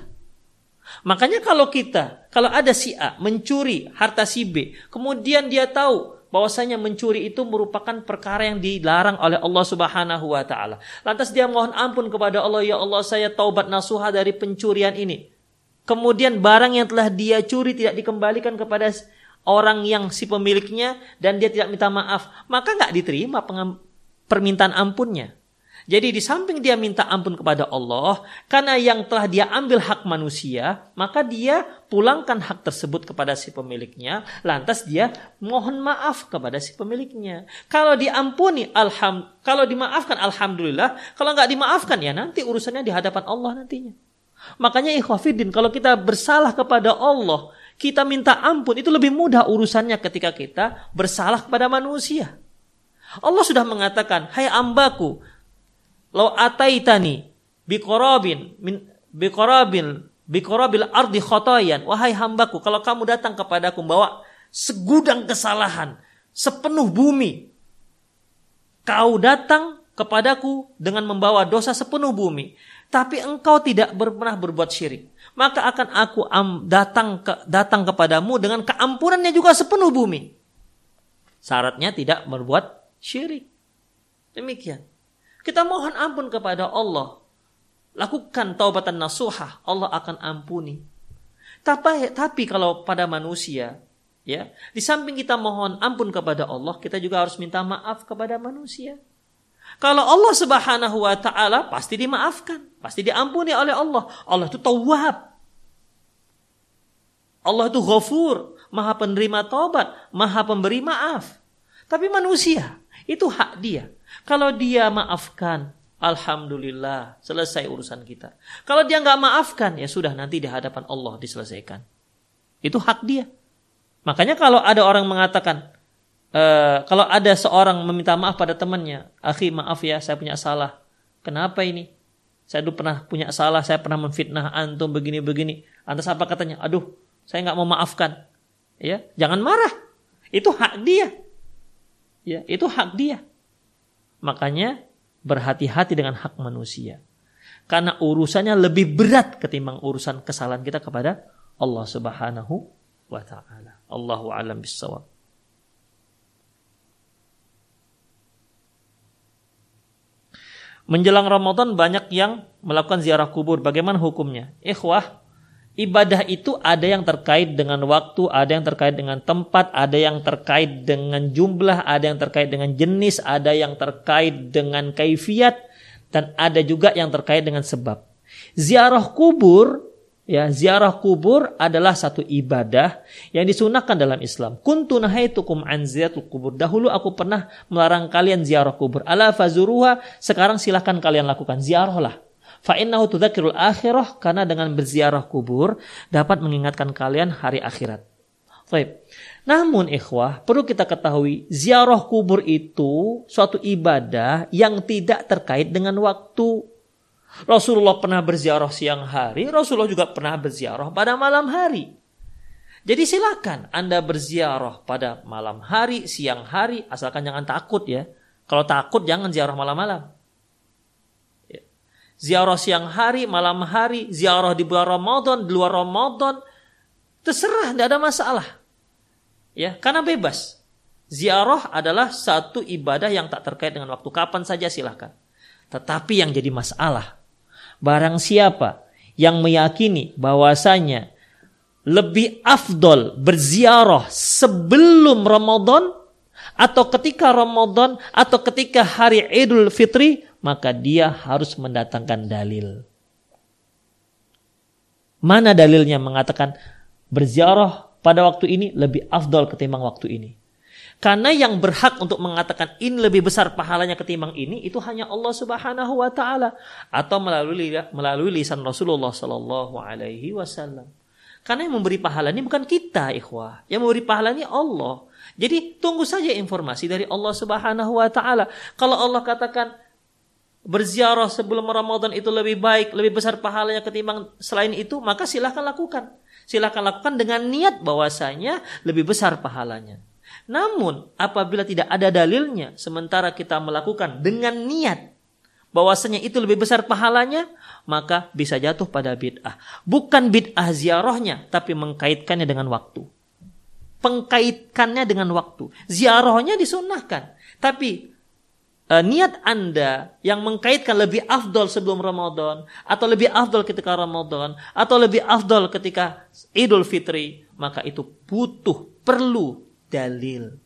Makanya kalau kita, kalau ada si A mencuri harta si B, kemudian dia tahu bahwasanya mencuri itu merupakan perkara yang dilarang oleh Allah Subhanahu wa taala. Lantas dia mohon ampun kepada Allah, ya Allah saya taubat nasuha dari pencurian ini. Kemudian barang yang telah dia curi tidak dikembalikan kepada orang yang si pemiliknya dan dia tidak minta maaf, maka nggak diterima permintaan ampunnya. Jadi di samping dia minta ampun kepada Allah, karena yang telah dia ambil hak manusia, maka dia pulangkan hak tersebut kepada si pemiliknya, lantas dia mohon maaf kepada si pemiliknya. Kalau diampuni, alham, kalau dimaafkan, alhamdulillah. Kalau nggak dimaafkan, ya nanti urusannya di hadapan Allah nantinya. Makanya ikhwafidin, kalau kita bersalah kepada Allah, kita minta ampun, itu lebih mudah urusannya ketika kita bersalah kepada manusia. Allah sudah mengatakan, hai ambaku, Lau ataitani biqarabin min biqarabil biqarabil ardi khotoyan. Wahai hambaku, kalau kamu datang kepadaku bawa segudang kesalahan, sepenuh bumi, kau datang kepadaku dengan membawa dosa sepenuh bumi, tapi engkau tidak pernah berbuat syirik, maka akan aku datang ke, datang kepadamu dengan keampunannya juga sepenuh bumi. Syaratnya tidak berbuat syirik. Demikian. Kita mohon ampun kepada Allah. Lakukan taubatan nasuhah, Allah akan ampuni. Tapi, tapi kalau pada manusia, ya, di samping kita mohon ampun kepada Allah, kita juga harus minta maaf kepada manusia. Kalau Allah Subhanahu wa taala pasti dimaafkan, pasti diampuni oleh Allah. Allah itu tawwab. Allah itu ghafur, maha penerima taubat, maha pemberi maaf. Tapi manusia, itu hak dia. Kalau dia maafkan, Alhamdulillah, selesai urusan kita. Kalau dia nggak maafkan, ya sudah nanti di hadapan Allah diselesaikan. Itu hak dia. Makanya kalau ada orang mengatakan, e, kalau ada seorang meminta maaf pada temannya, akhi maaf ya, saya punya salah. Kenapa ini? Saya dulu pernah punya salah, saya pernah memfitnah antum begini-begini. Antas apa katanya? Aduh, saya nggak mau maafkan. Ya, jangan marah. Itu hak dia. Ya, itu hak dia. Makanya berhati-hati dengan hak manusia. Karena urusannya lebih berat ketimbang urusan kesalahan kita kepada Allah Subhanahu wa taala. Allahu a'lam bissawab. Menjelang Ramadan banyak yang melakukan ziarah kubur. Bagaimana hukumnya? Ikhwah, ibadah itu ada yang terkait dengan waktu, ada yang terkait dengan tempat, ada yang terkait dengan jumlah, ada yang terkait dengan jenis, ada yang terkait dengan kaifiat, dan ada juga yang terkait dengan sebab. Ziarah kubur, ya ziarah kubur adalah satu ibadah yang disunahkan dalam Islam. Kuntu nahaitukum an kubur. Dahulu aku pernah melarang kalian ziarah kubur. Ala fazuruha, sekarang silahkan kalian lakukan. Ziarahlah. Fa innahu tudzakirul akhirah karena dengan berziarah kubur dapat mengingatkan kalian hari akhirat. Baik. Namun ikhwah, perlu kita ketahui ziarah kubur itu suatu ibadah yang tidak terkait dengan waktu. Rasulullah pernah berziarah siang hari, Rasulullah juga pernah berziarah pada malam hari. Jadi silakan Anda berziarah pada malam hari, siang hari, asalkan jangan takut ya. Kalau takut jangan ziarah malam-malam ziarah siang hari, malam hari, ziarah di bulan Ramadan, di luar Ramadan, terserah, tidak ada masalah. Ya, karena bebas. Ziarah adalah satu ibadah yang tak terkait dengan waktu kapan saja silahkan. Tetapi yang jadi masalah, barang siapa yang meyakini bahwasanya lebih afdol berziarah sebelum Ramadan atau ketika Ramadan atau ketika hari Idul Fitri maka dia harus mendatangkan dalil. Mana dalilnya mengatakan berziarah pada waktu ini lebih afdol ketimbang waktu ini? Karena yang berhak untuk mengatakan ini lebih besar pahalanya ketimbang ini itu hanya Allah Subhanahu wa taala atau melalui melalui lisan Rasulullah sallallahu alaihi wasallam. Karena yang memberi pahala ini bukan kita, ikhwah. Yang memberi pahala ini Allah. Jadi tunggu saja informasi dari Allah Subhanahu wa taala. Kalau Allah katakan berziarah sebelum Ramadan itu lebih baik, lebih besar pahalanya ketimbang selain itu, maka silahkan lakukan. Silahkan lakukan dengan niat bahwasanya lebih besar pahalanya. Namun apabila tidak ada dalilnya, sementara kita melakukan dengan niat bahwasanya itu lebih besar pahalanya, maka bisa jatuh pada bid'ah. Bukan bid'ah ziarahnya, tapi mengkaitkannya dengan waktu. Pengkaitkannya dengan waktu. Ziarahnya disunahkan. Tapi uh, niat Anda yang mengkaitkan lebih afdol sebelum Ramadan atau lebih afdol ketika Ramadan atau lebih afdol ketika Idul Fitri, maka itu butuh perlu dalil.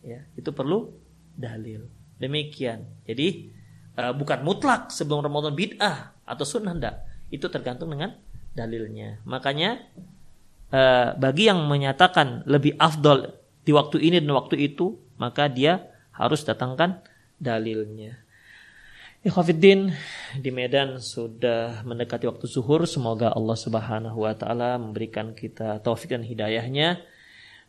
Ya, itu perlu dalil. Demikian. Jadi uh, bukan mutlak sebelum Ramadan bid'ah atau sunnah enggak. Itu tergantung dengan dalilnya. Makanya uh, bagi yang menyatakan lebih afdol di waktu ini dan waktu itu, maka dia harus datangkan dalilnya. Ikhwafiddin di Medan sudah mendekati waktu zuhur. Semoga Allah Subhanahu wa taala memberikan kita taufik dan hidayahnya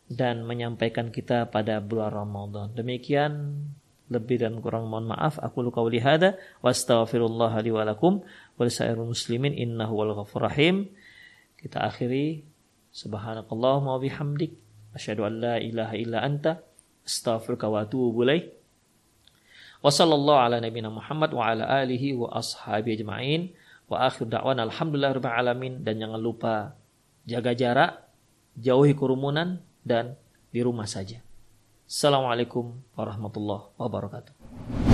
dan menyampaikan kita pada bulan Ramadan. Demikian lebih dan kurang mohon maaf aku luka qauli hada wa astaghfirullah li wa lakum muslimin innahu wal ghafur rahim. Kita akhiri subhanakallahumma wa bihamdik asyhadu an la ilaha illa anta astaghfiruka wa atubu ilaik. Wassallallahu ala nabiyina Muhammad wa ala alihi wa ashabi ajma'in. Wa akhir da'wan alhamdulillah rabbil alamin dan jangan lupa jaga jarak, jauhi kerumunan dan di rumah saja. Assalamualaikum warahmatullahi wabarakatuh.